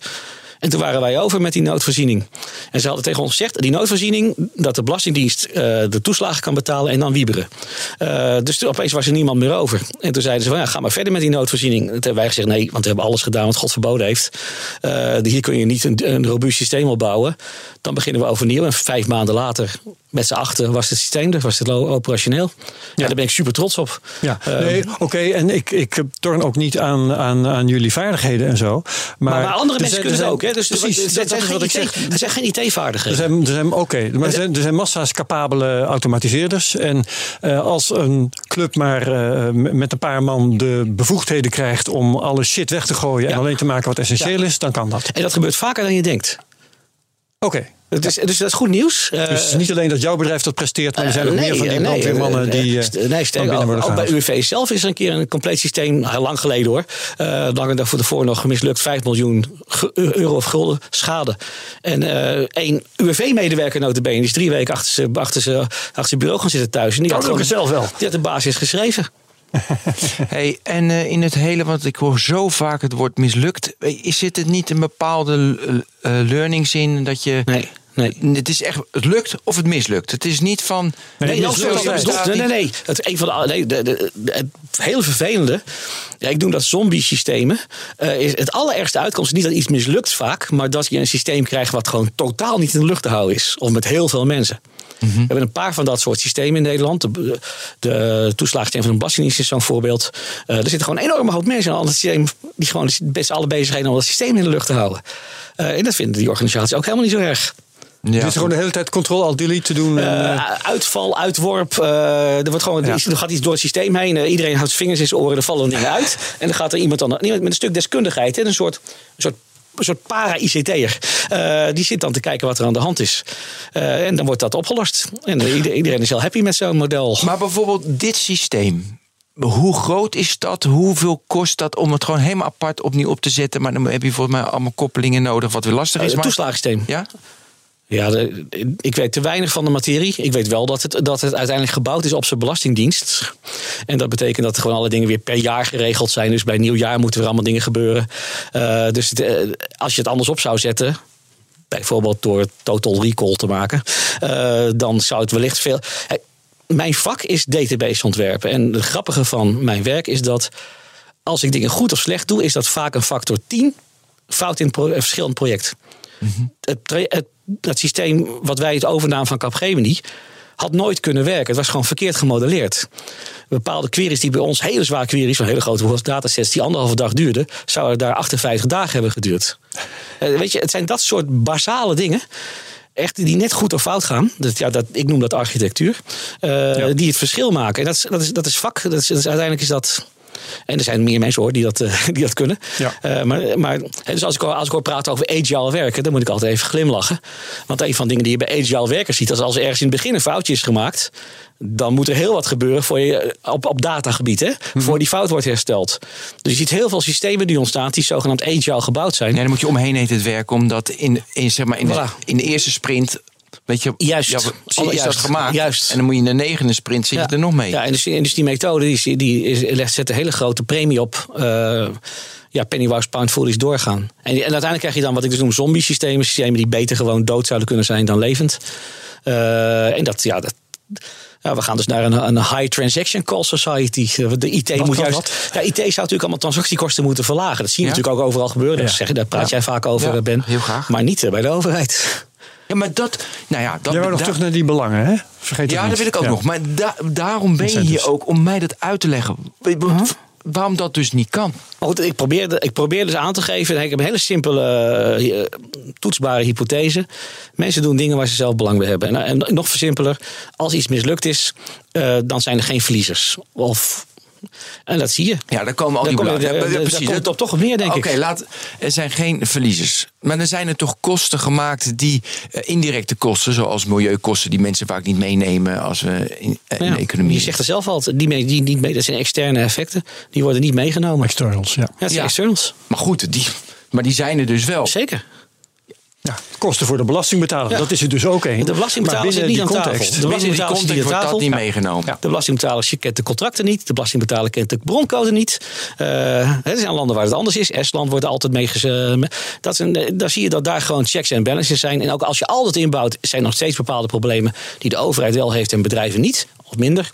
En toen waren wij over met die noodvoorziening. En ze hadden tegen ons gezegd, die noodvoorziening, dat de Belastingdienst uh, de toeslagen kan betalen en dan wieberen. Uh, dus opeens was er niemand meer over. En toen zeiden ze van, ja, ga maar verder met die noodvoorziening. Toen hebben wij gezegd, nee, want we hebben alles gedaan wat God verboden heeft. Uh, hier kun je niet een, een robuust systeem opbouwen. Dan beginnen we overnieuw. En vijf maanden later, met z'n achter, was het systeem er, was het operationeel. Ja, ja daar ben ik super trots op. Ja, nee, oké. En ik, ik torn ook niet aan, aan, aan jullie vaardigheden en zo. Maar, maar, maar andere mensen kunnen ook. Hè? Dus precies, dat, dat is wat ik zeg. Er zijn geen IT-vaardigheden. Er zijn, er zijn, oké, maar er zijn, er zijn massa's capabele automatiseerders. En uh, als een club maar uh, met een paar man de bevoegdheden krijgt om alle shit weg te gooien ja. en alleen te maken wat essentieel ja. is, dan kan dat. En dat gebeurt vaker dan je denkt. Oké. Okay. Dus, dus dat is goed nieuws. Dus het is niet alleen dat jouw bedrijf dat presteert, maar er zijn ook nee, meer van die nee, brandweermannen die uh, nee, sterk, binnen worden Ook bij UWV zelf is er een keer een compleet systeem, heel lang geleden hoor, uh, langer daarvoor ervoor nog mislukt, 5 miljoen euro of gulden schade. En uh, één UWV-medewerker notabene, die is drie weken achter zijn achter ze, achter bureau gaan zitten thuis. En die had gewoon, zelf wel. Die had de basis geschreven. (laughs) hey, en uh, in het hele, want ik hoor zo vaak het woord mislukt. Is het niet een bepaalde uh, learnings in dat je. Nee. Nee. Het is echt, het lukt of het mislukt. Het is niet van. Nee, nee, nee, nee, nee. Het, een van de, nee de, de, de, het heel vervelende. Ja, ik noem dat zombie-systemen. Uh, is het allerergste uitkomst niet dat iets mislukt vaak, maar dat je een systeem krijgt wat gewoon totaal niet in de lucht te houden is. Of met heel veel mensen. Mm-hmm. We hebben een paar van dat soort systemen in Nederland. De, de toeslagsysteem van een belastingdienst is zo'n voorbeeld. Uh, er zitten gewoon een enorme hoop mensen in het systeem die gewoon best alle bezig zijn om dat systeem in de lucht te houden. Uh, en dat vinden die organisaties ook helemaal niet zo erg. Ja. Dus gewoon de hele tijd control al delete te doen. Uh, uitval, uitworp. Uh, er, wordt gewoon, ja. er gaat iets door het systeem heen. Uh, iedereen houdt vingers in zijn oren. Er vallen dingen uit. (laughs) En dan gaat er iemand dan met een stuk deskundigheid. Hè, een soort, een soort een soort para-ICT'er. Uh, die zit dan te kijken wat er aan de hand is. Uh, en dan wordt dat opgelost. En iedereen is heel happy met zo'n model. Maar bijvoorbeeld dit systeem. Hoe groot is dat? Hoeveel kost dat om het gewoon helemaal apart opnieuw op te zetten? Maar dan heb je volgens mij allemaal koppelingen nodig, wat weer lastig is. Het toeslagensysteem. Ja? Ja, de, ik weet te weinig van de materie. Ik weet wel dat het, dat het uiteindelijk gebouwd is op zijn belastingdienst. En dat betekent dat er gewoon alle dingen weer per jaar geregeld zijn. Dus bij nieuwjaar moeten er allemaal dingen gebeuren. Uh, dus uh, als je het anders op zou zetten, bijvoorbeeld door total recall te maken, uh, dan zou het wellicht veel. Hey, mijn vak is database ontwerpen. En het grappige van mijn werk is dat als ik dingen goed of slecht doe, is dat vaak een factor 10 fout in pro een verschillend project. Mm-hmm. Het, het dat systeem wat wij het overnamen van Capgemini had nooit kunnen werken. Het was gewoon verkeerd gemodelleerd. Bepaalde queries die bij ons, hele zware queries van hele grote datasets die anderhalve dag duurden, zouden daar 58 dagen hebben geduurd. Uh, weet je, het zijn dat soort basale dingen. Echt die net goed of fout gaan. Dat, ja, dat, ik noem dat architectuur. Uh, ja. Die het verschil maken. En dat is, dat is, dat is vak. Dat is, dat is, uiteindelijk is dat en er zijn meer mensen hoor die dat, uh, (laughs) die dat kunnen. Ja. Uh, maar, maar dus als ik, als ik hoor praten over agile werken, dan moet ik altijd even glimlachen. Want een van de dingen die je bij agile werkers ziet, is als er ergens in het begin een foutje is gemaakt, dan moet er heel wat gebeuren voor je, eh, op, op datagebied, hè, mm-hmm. voor die fout wordt hersteld. Dus je ziet heel veel systemen die ontstaan die zogenaamd agile gebouwd zijn. Ja, dan moet je omheen heen het werk, omdat in, in, zeg maar, in, voilà. in de eerste sprint Weet je, juist. Ja, is juist. dat gemaakt. Juist. En dan moet je in de negende sprint zit ja. je er nog mee. Ja, en dus, en dus die methode die, die is, zet een hele grote premie op. Uh, ja, pennywise pound foolish doorgaan. En, en, uiteindelijk krijg je dan wat ik dus noem zombie systemen. Systemen die beter gewoon dood zouden kunnen zijn dan levend. Uh, en dat, ja, dat... Ja, we gaan dus naar een, een high transaction cost society. De IT wat, moet juist. wat? Ja, IT zou natuurlijk allemaal transactiekosten moeten verlagen. Dat zie je ja? natuurlijk ook overal gebeuren. Ja. Zeg, daar praat jij vaak over, Ben. Heel graag. Maar niet bij de overheid. Ja, maar dat. Nou ja, dat, Jij wou nog terug naar die belangen, hè? Vergeet ja, dat wil ik ook ja. nog. Maar da daarom ben je hier ook om mij dat uit te leggen. Huh? Waarom dat dus niet kan? Goed, ik probeerde, ik probeerde dus aan te geven. Ik heb een hele simpele, uh, toetsbare hypothese. Mensen doen dingen waar ze zelf belang bij hebben. En, en nog simpeler, als iets mislukt is, uh, dan zijn er geen verliezers. Of en dat zie je. Ja, daar komen al die belangen. Ja, daar precies. komt op toch op neer, denk Oké, ik. Laat. Er zijn geen verliezers. Maar er zijn er toch kosten gemaakt die uh, indirecte kosten, zoals milieukosten, die mensen vaak niet meenemen als we in, uh, in ja, de economie. Je zegt er zelf al, die, mee, die niet mee, dat zijn externe effecten, die worden niet meegenomen. Externals, ja. Ja, dat zijn externals. Maar goed, die, maar die zijn er dus wel. Zeker. Ja, kosten voor de belastingbetaler, Ja. dat is er dus ook één. De belastingbetaler zit niet die aan tafel. context- De Binnen die belastingbetaler zit niet aan wordt dat tafel. niet meegenomen. De belastingbetaler kent de contracten niet. De belastingbetaler kent de broncode niet. Eh, er zijn landen waar het anders is. Estland wordt altijd mee ges- eh, dat is een, eh, Daar zie je dat daar gewoon checks en balances zijn. En ook als je al dat inbouwt, zijn nog steeds bepaalde problemen die de overheid wel heeft en bedrijven niet. Of minder.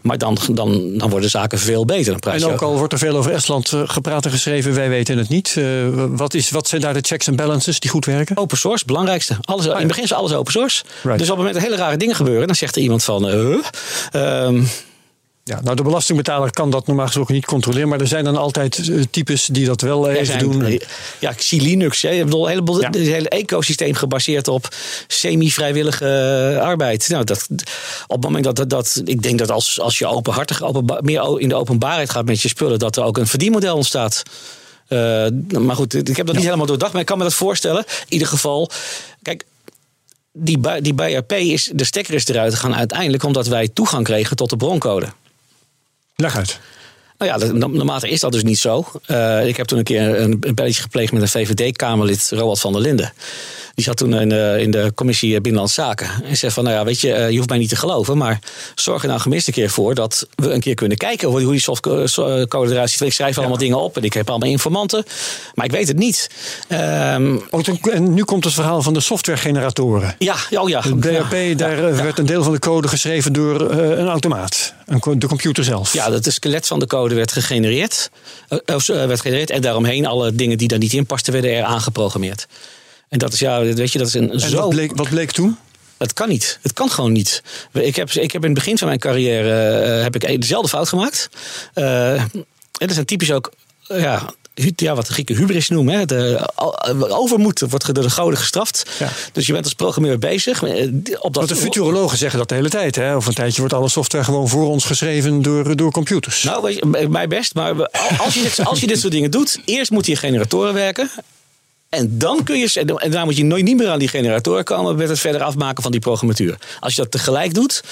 Maar dan, dan, dan worden zaken veel beter. Dan prijs En ook al wordt er veel over Estland eh, gepraat en geschreven, wij weten het niet. Eh, wat, is, wat zijn daar de checks en balances die goed werken? Open source, belangrijkste. Alles, In het begin is alles open source. Right. Dus op het moment dat hele rare dingen gebeuren, dan zegt er iemand van. ehm, Ja, nou, de belastingbetaler kan dat normaal gesproken niet controleren, maar er zijn dan altijd eh, types die dat wel even zijn- doen. Ja, ik zie Linux. Hè. Ik bedoel, een heleboel, Ja. Het hele ecosysteem gebaseerd op semi-vrijwillige eh, arbeid. Nou, dat, op het moment dat, dat, dat ik denk dat als, als je openhartig openba- meer in de openbaarheid gaat met je spullen, dat er ook een verdienmodel ontstaat. Eh, maar goed, ik heb dat niet helemaal doordacht, maar ik kan me dat voorstellen. In ieder geval, kijk, die, die BRP is, de stekker is eruit gegaan uiteindelijk omdat wij toegang kregen tot de broncode. Leg. Nou ja, dat- naarmate is dat dus niet zo. Eh, ik heb toen een keer een, een belletje gepleegd met een VVD-Kamerlid, Roald van der Linden. Die zat toen in de, in de commissie Binnenlandse Zaken. En zei van, nou ja, weet je, eh, je hoeft mij niet te geloven... maar zorg er nou gemist een keer voor dat we een keer kunnen kijken... hoe hoe die softcode eruit ziet. Ik schrijf allemaal dingen op en ik heb allemaal informanten. Maar ik weet het niet. Oh, toen- en nu komt het verhaal van de softwaregeneratoren. ja, oh ja. De daar eh, werd een deel van de code geschreven door eh, een automaat. Een, de computer zelf. Ja, dat de skelet van de code werd gegenereerd. Eh, of, eh, werd gegenereerd en daaromheen alle dingen die daar niet in pasten, werden er aangeprogrammeerd. En dat is, ja, weet je, dat is een en zo... wat bleek, wat bleek toen? Het kan niet. Het kan gewoon niet. Ik heb, ik heb in het begin van mijn carrière eh, heb ik dezelfde fout gemaakt. Eh, en dat zijn typisch ook, ja, ja, wat de Grieken hubris noemen. Hè. De, al- overmoed wordt door de goden gestraft. Ja. Dus je bent als programmeur bezig. eh, Op dat, Want de futurologen zeggen dat de hele tijd. Hè? Over een tijdje wordt alle software gewoon voor ons geschreven door, door computers. Nou, weet je, mij best. Maar als je, dit, als je dit soort dingen doet, eerst moeten je generatoren werken. En dan kun je, en daarna moet je nooit niet meer aan die generatoren komen met het verder afmaken van die programmatuur. Als je dat tegelijk doet,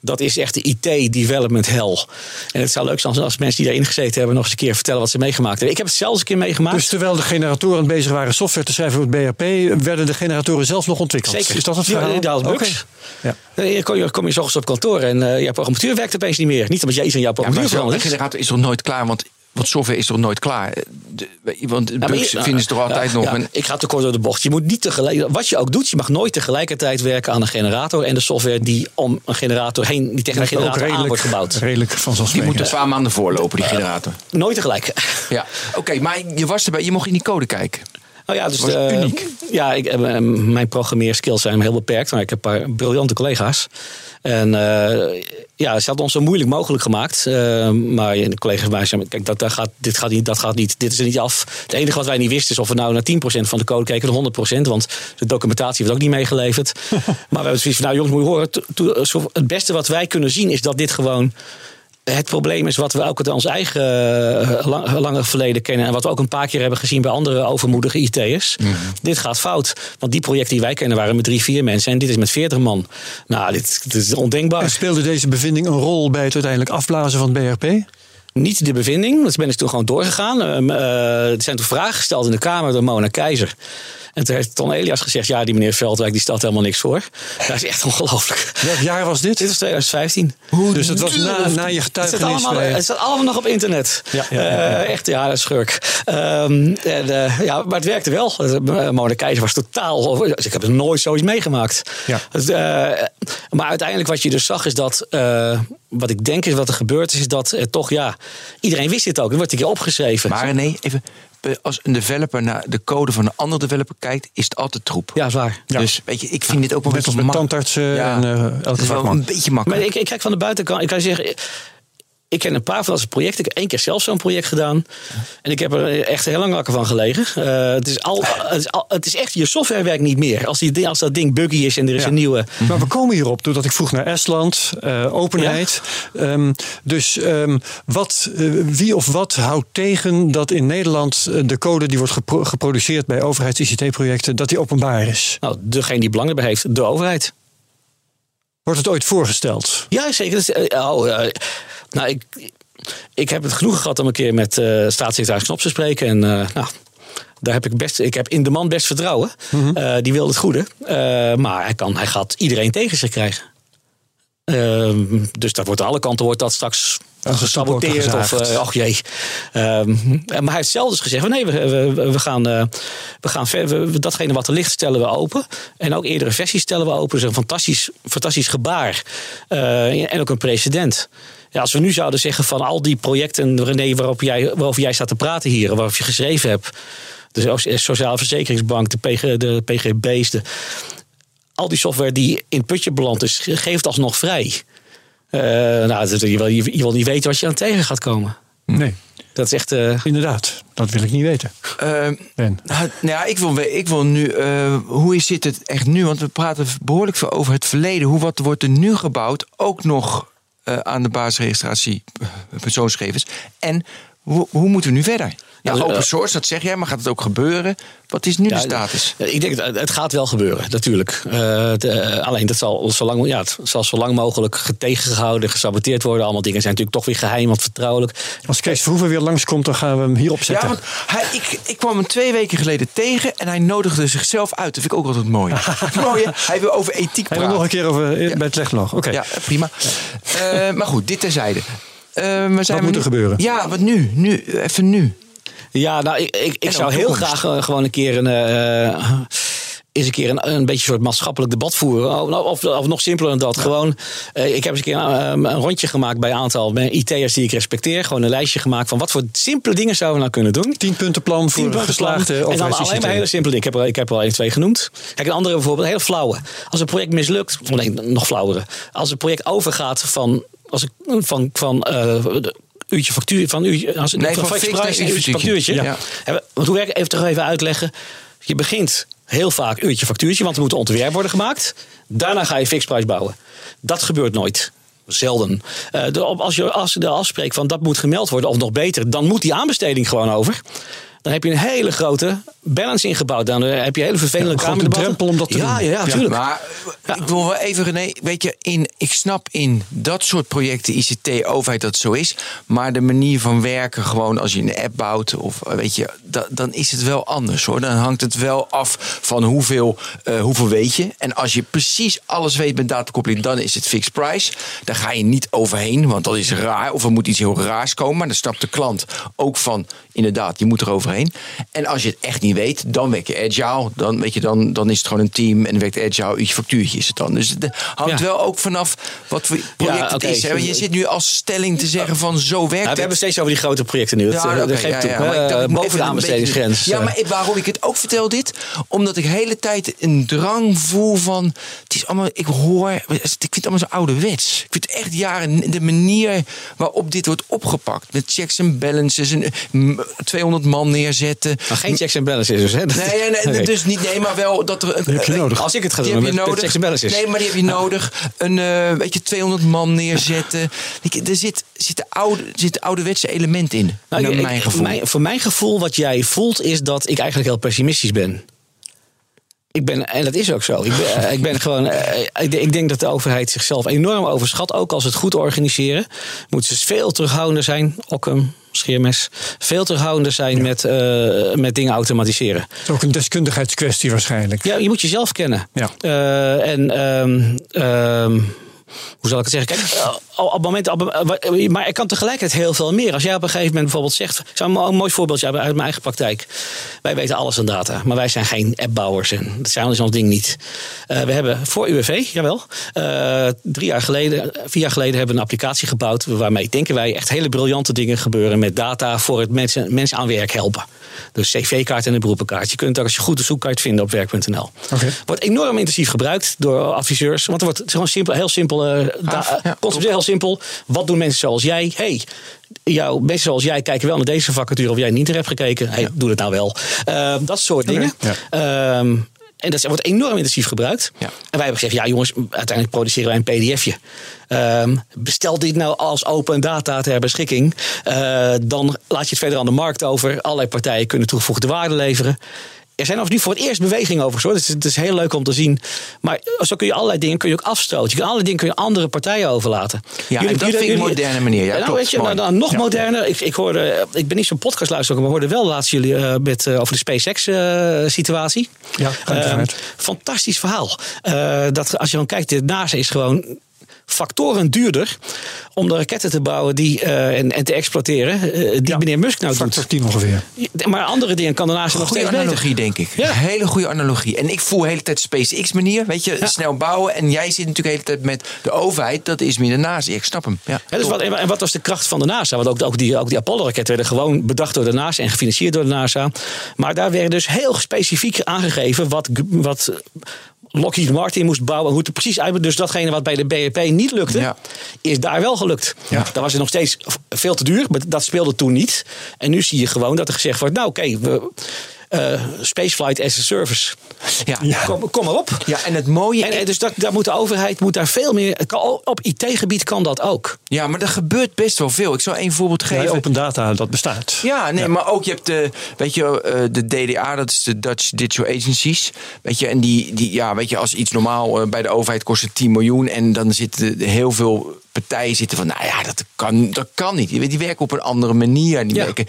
dat is echt de IT-development hell. En het zou leuk zijn als mensen die daarin gezeten hebben nog eens een keer vertellen wat ze meegemaakt hebben. Ik heb het zelfs een keer meegemaakt. Dus terwijl de generatoren bezig waren software te schrijven voor het BRP, werden de generatoren zelf nog ontwikkeld. Zeker. Is dat het Ja, verhaal? dat is bugs. Oké. Ja. Eh, kom je, kom je 's ochtends op kantoor en eh jouw programmatuur werkt opeens niet meer. Niet omdat jij iets aan jouw Ja, maar programmatuur zo'n veranderd is. generator is toch nooit klaar? Want, want software is toch nooit klaar? De- want Ja, bugs je- vinden ze toch altijd ja, nog. ja. En- ik ga te kort door de bocht. Je moet niet tegelijk, wat je ook doet, je mag nooit tegelijkertijd werken aan een generator en de software die om een generator heen, die tegen een generator aan wordt gebouwd. redelijk die vanzelfsprekend. moet een paar maanden voorlopen, die generator. Nooit tegelijk. Ja, oké, maar je was erbij, je mocht in die code kijken. Nou ja, dus was uniek. Ja, ik, eh, mijn programmeerskills zijn heel beperkt, maar ik heb een paar briljante collega's. En eh, ja, ze hadden ons zo moeilijk mogelijk gemaakt. Eh, maar de collega's mij zeiden, kijk, dat, dat gaat, dit gaat niet, dat gaat niet, dit is er niet af. Het enige wat wij niet wisten is of we nou naar 10% van de code keken, of 100%, want de documentatie werd ook niet meegeleverd. (laughs) maar we hebben zoiets van, nou jongens, moet je horen, het beste wat wij kunnen zien is dat dit gewoon het probleem is wat we ook uit ons eigen eh, lang- lange verleden kennen. En wat we ook een paar keer hebben gezien bij andere overmoedige IT'ers. Dit gaat fout. Want die projecten die wij kennen waren met drie, vier mensen. En dit is met veertig man. Nou, dit, dit is ondenkbaar. En speelde deze bevinding een rol bij het uiteindelijk afblazen van het BRP? Niet de bevinding. Dat ben ik toen gewoon doorgegaan. Ehm, eh, er zijn toen vragen gesteld in de Kamer door Mona Keizer. En toen heeft Ton Elias gezegd... ja, die meneer Veldwijk die stelt helemaal niks voor. (laughs) Dat is echt ongelooflijk. Welk jaar was dit? Dit is 2015. dus het was na, na je Het staat, getuigenis. allemaal, het staat allemaal nog op internet. Ja, ja, ja. Eh, echt, ja, een schurk. Ehm, en, eh, ja, maar het werkte wel. Mona Keizer was totaal... Dus ik heb nooit zoiets meegemaakt. Ja. Maar uiteindelijk wat je dus zag is dat... wat ik denk is wat er gebeurd is, is dat toch ja... Iedereen wist dit ook. Er wordt een keer opgeschreven. Maar nee, even. Als een developer naar de code van een ander developer kijkt, is het altijd troep. ja, is waar. Ja. Dus weet je, ik vind dit ook wel Net als best met mak- tandartsen Ja, en eh, het is wel een beetje Maar makkelijk. ik, ik kijk van de buitenkant. Ik kan je zeggen, ik ken een paar van dat soort projecten. Ik heb één keer zelf zo'n project gedaan. En ik heb er echt heel lang wakker van gelegen. Eh, het, is al, het, is al, het is echt, je software werkt niet meer. Als, die, als dat ding buggy is en er is Ja. een nieuwe... Maar we komen hierop doordat ik vroeg naar Estland, eh, openheid. Ehm, dus ehm, wat, eh, wie of wat houdt tegen dat in Nederland de code die wordt gepro- geproduceerd bij overheids-ICT-projecten, dat die openbaar is? Nou, degene die belang bij heeft, de overheid. Wordt het ooit voorgesteld? Ja, zeker. Eh, oh, nou, ik, ik heb het genoegen gehad om een keer met eh staatssecretaris Knops te spreken. En eh, nou, Daar heb ik best, ik heb in de man best vertrouwen. Eh, die wil het goede. Maar hij, kan, hij gaat iedereen tegen zich krijgen. Ehm, dus dat wordt aan alle kanten wordt dat straks gesaboteerd. Of, ach jee. Ehm, maar hij heeft zelf dus gezegd: nee, we, we, we gaan, eh, we gaan ver, we- datgene wat er ligt stellen we open. En ook eerdere versies stellen we open. Dus een fantastisch, fantastisch gebaar. En ook een precedent. Ja, als we nu zouden zeggen van al die projecten, René, waarop jij, waarover jij staat te praten hier, waarover je geschreven hebt. De Sociale Verzekeringsbank, de, PG, de PGB's, de, al die software die in het putje beland is, geeft alsnog vrij. Eh, nou, je, wil, je, wil niet weten wat je aan tegen gaat komen. Nee, Dat is echt. eh, inderdaad. Dat wil ik niet weten. Eh, Ben. Nou, nou ja, ik wil, ik wil nu. eh, hoe zit het echt nu? Want we praten behoorlijk veel over het verleden. Hoe wat wordt er nu gebouwd? Ook nog aan de basisregistratie eh, persoonsgegevens. En hoe, hoe moeten we nu verder? Ja, Nou, open eh, source, dat zeg jij, maar gaat het ook gebeuren? Wat is nu de Ja, status? Ik denk dat het gaat wel gebeuren, natuurlijk. Eh, de- alleen dat zal zo lang, ja, het zal zo lang mogelijk tegengehouden, gesaboteerd worden. Allemaal dingen zijn natuurlijk toch weer geheim, want vertrouwelijk. Als Kees Verhoeven weer langskomt, dan gaan we hem hier Ja, opzetten. want hij, ik, ik kwam hem twee weken geleden tegen en hij nodigde zichzelf uit. Dat vind ik ook altijd mooi. (laughs) mooi? Hij wil over ethiek Hij praten. wil nog een keer over eh, bij het legloog. Oké. Ja, prima. Eh, maar goed, dit terzijde. Eh, we zijn we moet nu- er gebeuren? Ja, wat nu? nu even nu. Ja, nou, ik, ik, zou heel graag eh, gewoon een keer een. eh, eens een keer een, een beetje een soort maatschappelijk debat voeren. Of, of, of nog simpeler dan dat. Gewoon, eh, ik heb eens een keer een, een rondje gemaakt bij een aantal IT'ers die ik respecteer. Gewoon een lijstje gemaakt van wat voor simpele dingen zouden we nou kunnen doen. Tien puntenplan voor Tien geslaagde En dan alleen maar hele simpele dingen. Ik heb er, ik heb er al één, twee genoemd. Kijk, een andere bijvoorbeeld, heel flauwe. Als een project mislukt, of nee, nog flauwere. Als een project overgaat van, als ik, van, van eh, uurtje factuur, van uurtje, als, Nee, van van en uurtje factuurtje. factuurtje. Ja. Ja. Want hoe werkt, even toch even uitleggen. Je begint heel vaak uurtje factuurtje, want er moet een ontwerp worden gemaakt. Daarna ga je fixed price bouwen. Dat gebeurt nooit. Zelden. Eh, de- als je als je de afspreekt van dat moet gemeld worden, of nog beter, dan moet die aanbesteding gewoon over. Dan heb je een hele grote balance ingebouwd. Dan eh, heb je hele vervelende Ja, kamerdebatten. drempel om dat te ja, doen. Ja, ja, Ja. natuurlijk. Maar ik wil wel even, René, weet je, in, ik snap in dat soort projecten, ICT, overheid, dat het zo is. Maar de manier van werken, gewoon als je een app bouwt, of eh, weet je, da- dan is het wel anders hoor. Dan hangt het wel af van hoeveel, eh, hoeveel weet je. En als je precies alles weet met datakoppeling, dan is het fixed price. Daar ga je niet overheen, want dat is raar. Of er moet iets heel raars komen. Maar dan snapt de klant ook van, inderdaad, je moet er overheen. En als je het echt niet weet, dan werk je agile. Dan, weet je, dan, dan is het gewoon een team en dan werkt agile. Uurtje factuurtje is het dan. Dus het hangt Ja. wel ook vanaf wat voor project Ja, het is. Hè? Want je zit nu als stelling te zeggen van zo werkt Ja, we het. hebben steeds over die grote projecten nu. Dat, Ja, eh, oké, dat geef ik ja, toe. ja, maar ik Eh, boven de aanbestedingsgrens. Ja, eh. maar ik- waarom ik het ook vertel dit? Omdat ik de hele tijd een drang voel van... Het is allemaal, ik hoor... Ik vind het allemaal zo ouderwets. Ik vind het echt jaren... De manier waarop dit wordt opgepakt. Met checks en balances. En mm, 200 man neerzetten. Maar geen checks en balances dus, hè? Nee, nee, dus niet. Nee, maar wel dat er. Die heb je nodig. Als ik het ga Die doen, heb je nodig. checks en balances. Nee, maar die heb je nodig. Een, eh, weet je, 200 man neerzetten. Je, er zit, zit, oude, zit ouderwetse element in. Nou, naar ik- mijn ik- gevoel. mijn- voor mijn gevoel, wat jij voelt, is dat ik eigenlijk heel pessimistisch ben. Ik ben, en dat is ook zo. Ik ben, (laughs) eh, ik ben gewoon. eh, ik, denk- dat de overheid zichzelf enorm overschat. Ook als ze het goed organiseren. Moeten ze veel terughoudender zijn. Ook een scheermes. Veel terughoudender zijn met, eh, met dingen automatiseren. Het is ook een deskundigheidskwestie waarschijnlijk. Ja, je moet jezelf kennen. Ja. En ehm, ehm, hoe zal ik het zeggen? Kijk, eh, op het moment, op, eh, maar ik kan tegelijkertijd heel veel meer. Als jij op een gegeven moment bijvoorbeeld zegt, zou een mo- een mooi voorbeeldje hebben uit mijn eigen praktijk. Wij weten alles aan data, maar wij zijn geen appbouwers en dat zijn ons ons ding niet. Eh, we hebben voor UWV, jawel, eh, drie jaar geleden, vier jaar geleden hebben we een applicatie gebouwd waarmee denken wij echt hele briljante dingen gebeuren met data voor het mensen, mensen aan werk helpen. Dus cv-kaart en een beroepenkaart. Je kunt ook als je goed zoekt, kan je het vinden op werk.nl. Oké. Wordt enorm intensief gebruikt door adviseurs. Want er wordt het is gewoon simpel, heel simpel. Eh da- Gaaf, ja, conceptueel heel simpel. Wat doen mensen zoals jij? Hey, jouw mensen zoals jij kijken wel naar deze vacature of jij niet er hebt gekeken. Hey, doe het nou wel. Eh, dat soort dingen. ja. Ehm, en dat wordt enorm intensief gebruikt. Ja. En wij hebben gezegd, ja jongens, uiteindelijk produceren wij een pdfje. Ehm, bestel dit nou als open data ter beschikking. Eh, dan laat je het verder aan de markt over. Allerlei partijen kunnen toegevoegde waarde leveren. Er zijn nu voor het eerst bewegingen over. Hoor. Dus het is heel leuk om te zien. Maar zo kun je allerlei dingen kun je ook afstoten. Je kan allerlei dingen kun je andere partijen overlaten. Ja, en dat vind ik een moderne manier. Ja, nou, klopt, weet je, nou, dan nog moderner. Ik, ik, hoorde, ik ben niet zo'n podcastluisteraar, maar hoorde wel laatst jullie eh, met, eh, over de SpaceX-situatie. Ja, uiteraard. fantastisch verhaal. Eh, dat als je dan kijkt, de NASA is gewoon factoren duurder om de raketten te bouwen die, eh, en, en te exploiteren. eh, die Ja, meneer Musk nou Factor doet. 10 ongeveer. Maar andere dingen kan de NASA nog Goede steeds beter. analogie, denk ik. Ja. Hele goede analogie. En ik voel de hele tijd SpaceX-manier. Weet je, Ja. snel bouwen. En jij zit natuurlijk de hele tijd met de overheid. Dat is meer de naast. Ik snap hem. Ja, Ja, dus wat, en wat was de kracht van de NASA? Want ook, ook die, ook die Apollo-raketten werden gewoon bedacht door de NASA en gefinancierd door de NASA. Maar daar werd dus heel specifiek aangegeven wat, wat Lockheed Martin moest bouwen, hoe het er precies uit. Dus datgene wat bij de BEP niet lukte, Ja. is daar wel gelukt. Ja. Dan was het nog steeds veel te duur, maar dat speelde toen niet. En nu zie je gewoon dat er gezegd wordt, nou oké, we... eh, spaceflight as a service. Ja. Kom, kom maar op. Ja, en het mooie... En, en dus dat, daar moet de overheid moet daar veel meer. Op IT-gebied kan dat ook. Ja, maar er gebeurt best wel veel. Ik zal één voorbeeld geven. Ja, open data, dat bestaat. Ja, nee, maar ook je hebt de, weet je, eh, de DDA, dat is de Dutch Digital Agencies. Weet je, en die, die ja, weet je, als iets normaal eh, bij de overheid kost het 10 miljoen. En dan zitten er heel veel partijen zitten van, nou ja, dat kan, dat kan niet. Die, die werken op een andere manier. Die Ja. werken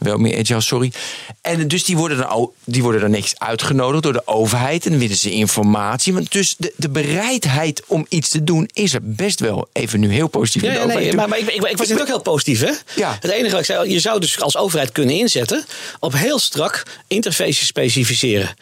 wel meer agile, sorry. En dus die worden dan, die worden dan niks uitgenodigd door de overheid. En dan willen ze informatie. Want dus de, de bereidheid om iets te doen is er best wel. Even nu heel positief. in Ja, de ja, nee, overheid. maar, maar ik, ik, ik was net ook heel positief. Hè? Ja. Het enige wat ik zei, je zou dus als overheid kunnen inzetten op heel strak interfaces specificeren.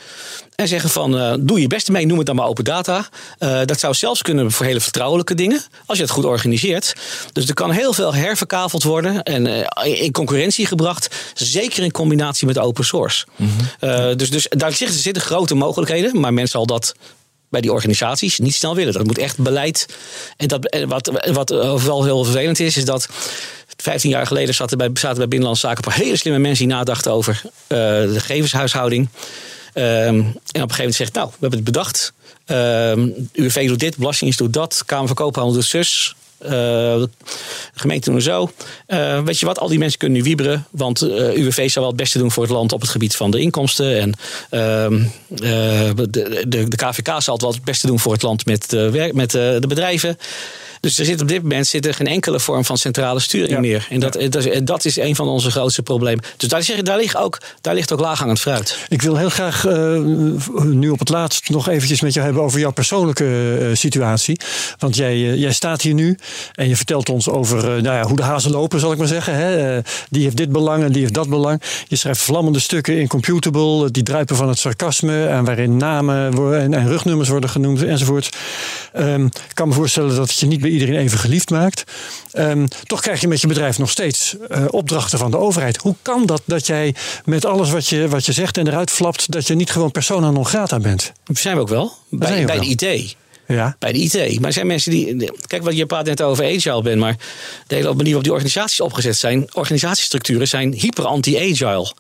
En zeggen van, eh, doe je best mee, noem het dan maar open data. Eh, dat zou zelfs kunnen voor hele vertrouwelijke dingen, als je het goed organiseert. Dus er kan heel veel herverkaveld worden en eh, in concurrentie gebracht. Zeker in combinatie met open source. Eh, dus, dus daar zitten, zitten grote mogelijkheden, maar men zal dat bij die organisaties niet snel willen. Dat moet echt beleid. En dat, en wat, wat wel heel vervelend is, is dat 15 jaar geleden zaten bij, zaten bij Binnenlandse Zaken een paar hele slimme mensen die nadachten over de gegevenshuishouding. Ehm, en op een gegeven moment zegt, nou, we hebben het bedacht. Ehm UWV doet dit, Belastingdienst doet dat, Kamer van Koophandel doet zus. eh, de gemeente doen zo. Eh, weet je wat, al die mensen kunnen nu wieberen. Want eh, UWV zou wel het beste doen voor het land op het gebied van de inkomsten. En ehm, eh, de, de, de KVK zal het wel het beste doen voor het land met, de met de bedrijven. Dus er zit op dit moment zit er geen enkele vorm van centrale sturing Ja. meer. En dat, dat, is, dat is een van onze grootste problemen. Dus daar, zeg, daar, ligt, ook, daar ligt ook laaghangend fruit. Ik wil heel graag eh, nu op het laatst nog eventjes met jou hebben over jouw persoonlijke eh, situatie. Want jij, eh, jij staat hier nu en je vertelt ons over eh, nou ja, hoe de hazen lopen, zal ik maar zeggen. Hè? Eh, die heeft dit belang en die heeft dat belang. Je schrijft vlammende stukken in Computable, eh, die druipen van het sarcasme en waarin namen en rugnummers worden genoemd enzovoort. Ehm, ik kan me voorstellen dat het je niet iedereen even geliefd maakt. Ehm, toch krijg je met je bedrijf nog steeds eh, opdrachten van de overheid. Hoe kan dat dat jij met alles wat je, wat je zegt en eruit flapt, dat je niet gewoon persona non grata bent? Dat zijn we ook wel. Bij, bij wel. de IT. Ja. Bij de IT. Maar er zijn mensen die. Kijk, wat je praat net over agile bent. Maar de hele manier waarop die organisaties opgezet zijn. Organisatiestructuren zijn hyper anti-agile.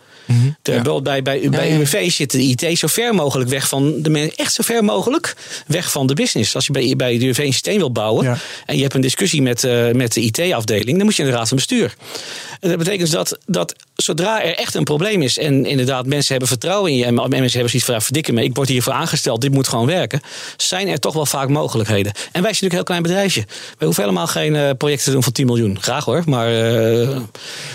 Terwijl bij, bij, bij ja. UWV zit de IT zo ver mogelijk weg van de mensen. Echt zo ver mogelijk weg van de business. Als je bij, bij de UWV een systeem wil bouwen. Ja. En je hebt een discussie met, eh, met de IT-afdeling. Dan moet je in de raad van bestuur. En dat betekent dus dat, dat zodra er echt een probleem is. En inderdaad mensen hebben vertrouwen in je. En mensen hebben zoiets van ja, verdikken me. Ik word hiervoor aangesteld. Dit moet gewoon werken. Zijn er toch wel vaak mogelijkheden. En wij zijn natuurlijk een heel klein bedrijfje. We hoeven helemaal geen eh, projecten te doen van 10 miljoen. Graag hoor. Maar eh,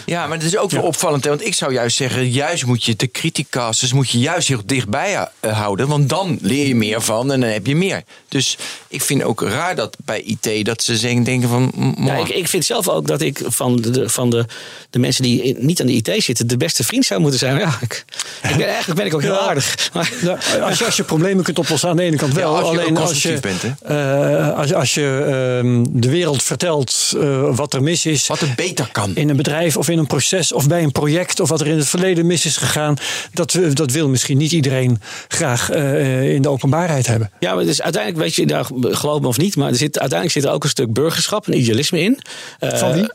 Ja, maar het is ook wel opvallend. Hè? Want ik zou juist zeggen, juist moet je de criticasters moet je juist heel dichtbij eh, houden. Want dan leer je meer van en dan heb je meer. Dus ik vind ook raar dat bij IT dat ze denken van... Ja, ik, ik vind zelf ook dat ik van de, van de, de mensen die in- niet aan de IT zitten, de beste vriend zou moeten zijn. Ja, ik, ik ben, eigenlijk ben ik ook heel Ja. aardig. Maar, Nou, als, je, als je problemen kunt oplossen aan de ene kant wel. Ja, als je alleen als je, bent, eh, als, je- als je ehm, de wereld vertelt eh, wat er mis is. wat het beter kan. in een bedrijf of in een proces of bij een project of wat er in het verleden mis is gegaan. Dat, dat wil misschien niet iedereen graag eh, in de openbaarheid hebben. Ja, maar dus uiteindelijk, weet je, daar geloof me of niet, maar er zit, uiteindelijk zit er ook een stuk burgerschap en idealisme in. Eh, Van wie?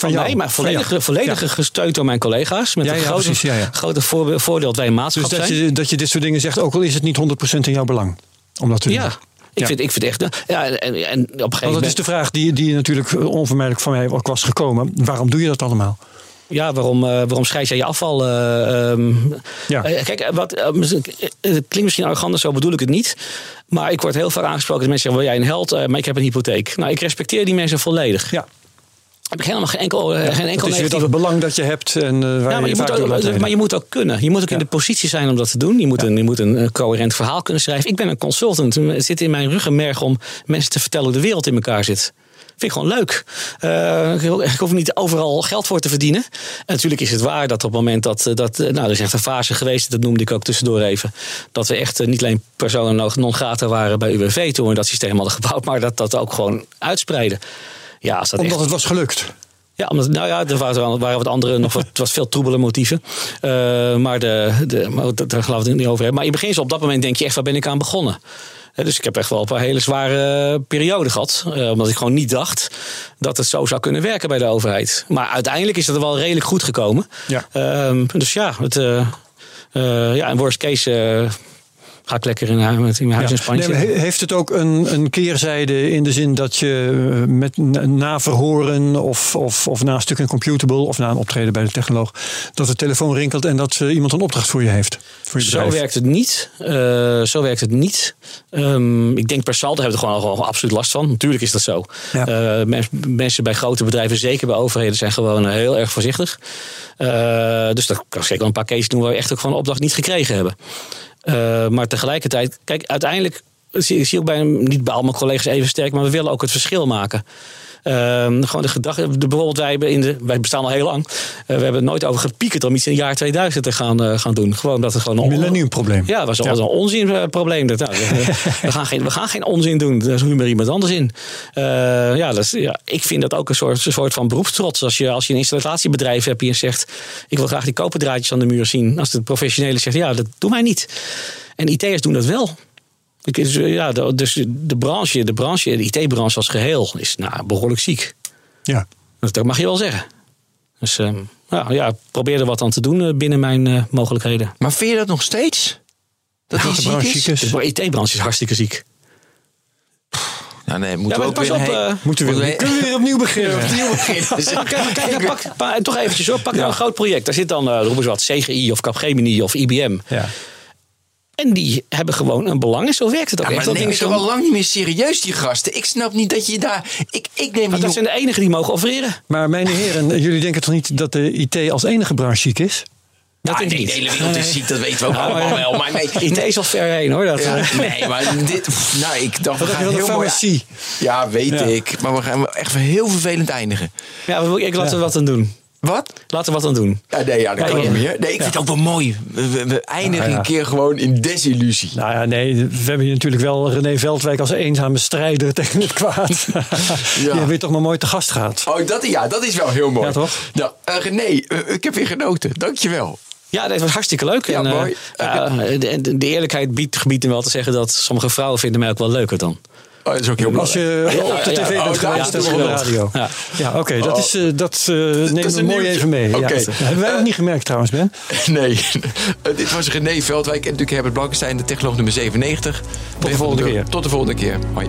Van jou? mij, maar volledig, jou. volledig Ja. gesteund door mijn collega's. Met Ja, een ja, grote, precies, voordeel dat wij een maatschap Dus dat zijn. je, dat je dit soort dingen zegt, ook al is het niet 100% in jouw belang. Om dat te doen. ja, ik. Vind, ik vind echt. Ja, en, en op een gegeven Want dat moment. is de vraag die, die natuurlijk onvermijdelijk van mij ook was gekomen. Waarom doe je dat allemaal? ja, waarom, eh, waarom scheid jij je afval? eh, ehm, Ja. eh, kijk, wat, het klinkt misschien arrogant, zo bedoel ik het niet. Maar ik word heel vaak aangesproken dat mensen zeggen: Wil jij een held? Maar ik heb een hypotheek. Nou, ik respecteer die mensen volledig. Ja, Heb ik helemaal geen enkel, eh, geen enkel het is dat belang dat je hebt en eh, waar ja, maar, je, moet ook, maar je moet ook kunnen. Je moet ook in de positie zijn om dat te doen. Je moet, een, je moet een, eh, coherent verhaal kunnen schrijven. Ik ben een consultant. Het zit in mijn ruggenmerg om mensen te vertellen hoe de wereld in elkaar zit. Vind ik gewoon leuk. Eh, ik ho- ik hoef niet overal geld voor te verdienen. En natuurlijk is het waar dat op het moment dat. eh, dat eh, nou, er is echt een fase geweest, dat noemde ik ook tussendoor even. Dat we echt eh, niet alleen personen non grata waren bij UWV toen we dat systeem hadden gebouwd. Maar dat dat ook gewoon uitspreiden. Ja, als dat Omdat echt het was gelukt. ja, omdat, nou ja, er waren, wat andere, nog wat, het was veel troebele motieven. Eh, maar de, de, maar dat- daar we het niet over hebben. Maar in beginsel, op dat moment denk je echt, waar ben ik aan begonnen? Dus ik heb echt wel een paar hele zware perioden gehad. eh, omdat ik gewoon niet dacht dat het zo zou kunnen werken bij de overheid. Maar uiteindelijk is het er wel redelijk goed gekomen. Ja. Ehm, dus ja, het, eh, ja, in worst case ga ik lekker in, huis Ja. in Spanje. Nee, heeft het ook een, een keerzijde in de zin dat je eh, met, na- verhoren of, of, of na een stuk in computable of na een optreden bij de technoloog, dat de telefoon rinkelt en dat eh, iemand een opdracht voor je heeft? Voor je Zo werkt het niet. Eh, zo werkt het niet. Ik denk per saldo hebben we er gewoon, gewoon absoluut last van. Natuurlijk is dat zo. Ja. Eh, mens- mensen bij grote bedrijven, zeker bij overheden, zijn gewoon eh, heel erg voorzichtig. Eh, dus dat kan zeker wel een paar cases doen waar we echt ook gewoon een opdracht niet gekregen hebben. Eh, maar tegelijkertijd, kijk, uiteindelijk zie ik ook bij, niet bij al mijn collega's even sterk, maar we willen ook het verschil maken. Ehm, gewoon de gedachte, de, bijvoorbeeld wij, in de, wij bestaan al heel lang. Eh, we hebben er nooit over gepiekerd om iets in het jaar 2000 te gaan, eh, gaan doen. Gewoon dat het gewoon Een millenniumprobleem. ja, dat was Ja. altijd een onzinprobleem. Dat, nou, (laughs) we, gaan geen, we gaan geen onzin doen. Daar is maar iemand anders in. Eh, ja, dat is, ja, ik vind dat ook een soort, een soort van beroepstrots. Als je, als je een installatiebedrijf hebt en zegt... ik wil graag die koperdraadjes aan de muur zien. Als de professionele zegt, ja, dat doen wij niet. En IT'ers doen dat wel. Ik- dus, eh, Ja, de- dus de branche, de, branche, de IT-branche als geheel is nou, behoorlijk ziek. Ja. Dat mag je wel zeggen. Dus ehm, ja, ja, probeer er wat aan te doen eh, binnen mijn eh, mogelijkheden. Maar vind je dat nog steeds? Dat die de branche ziek is? ziek is. De IT-branche is hartstikke ziek. Nou nee, moeten Ja, we ook weer... op, hey, eh, Moeten we, kunnen we weer opnieuw beginnen? (laughs) opnieuw beginnen? Kijk, kijk, nou, pak, pa- toch eventjes hoor. Pak nou een groot project. Daar zit dan, eh roepen ze wat, CGI of Capgemini of IBM. En die hebben gewoon een belang. En zo werkt het ook Ja, echt. maar Dat neem is je toch al lang niet meer serieus, die gasten? Ik snap niet dat je daar... Ik, ik neem Maar dat zijn de enigen die mogen offeren. Maar mijn heren, (laughs) jullie denken toch niet dat de IT als enige branche ziek is? Dat Ja, denk ik nee, de hele wereld is ziek, dat weten we ook allemaal wel. Maar nee, IT is al ver heen hoor. Dat, Ja, (laughs) nee, maar dit... Nou, ik dacht, we gaan heb je heel mooi... Ja, weet Ja. ik. Maar we gaan echt heel vervelend eindigen. Ja, we- ik laten we wat aan doen. Wat? Laten we wat aan doen. Ja, nee, ja, dat kan Ja, niet ja. meer. Nee, ik vind het ook wel mooi. We, we, we eindigen Ja, ja. een keer gewoon in desillusie. Nou ja, nee, we hebben hier natuurlijk wel René Veldwijk als eenzame strijder (laughs) tegen het kwaad. (laughs) Die hebben we toch maar mooi te gast gehad. Oh, dat, ja, dat is wel heel mooi. Ja, toch? Nou, eh, René, eh, ik heb weer genoten. Dankjewel. Ja, dat was hartstikke leuk. Ja, en, eh, mooi. ja, de, de, de eerlijkheid biedt gebied wel te zeggen dat sommige vrouwen vinden mij ook wel leuker dan. Oh, dat is ook heel mooi. Als je op de tv bent oh, geweest of op de radio. Ja. Ja, oké, dat, is, eh, dat eh, we een mooi even mee. Hebben wij nog niet gemerkt trouwens, Ben. (laughs) Nee, Eh, dit was René Veldwijk en natuurlijk Herbert Blankenstein, de technoloog nummer 97. Tot de volgende keer. Tot de volgende keer. Hoi.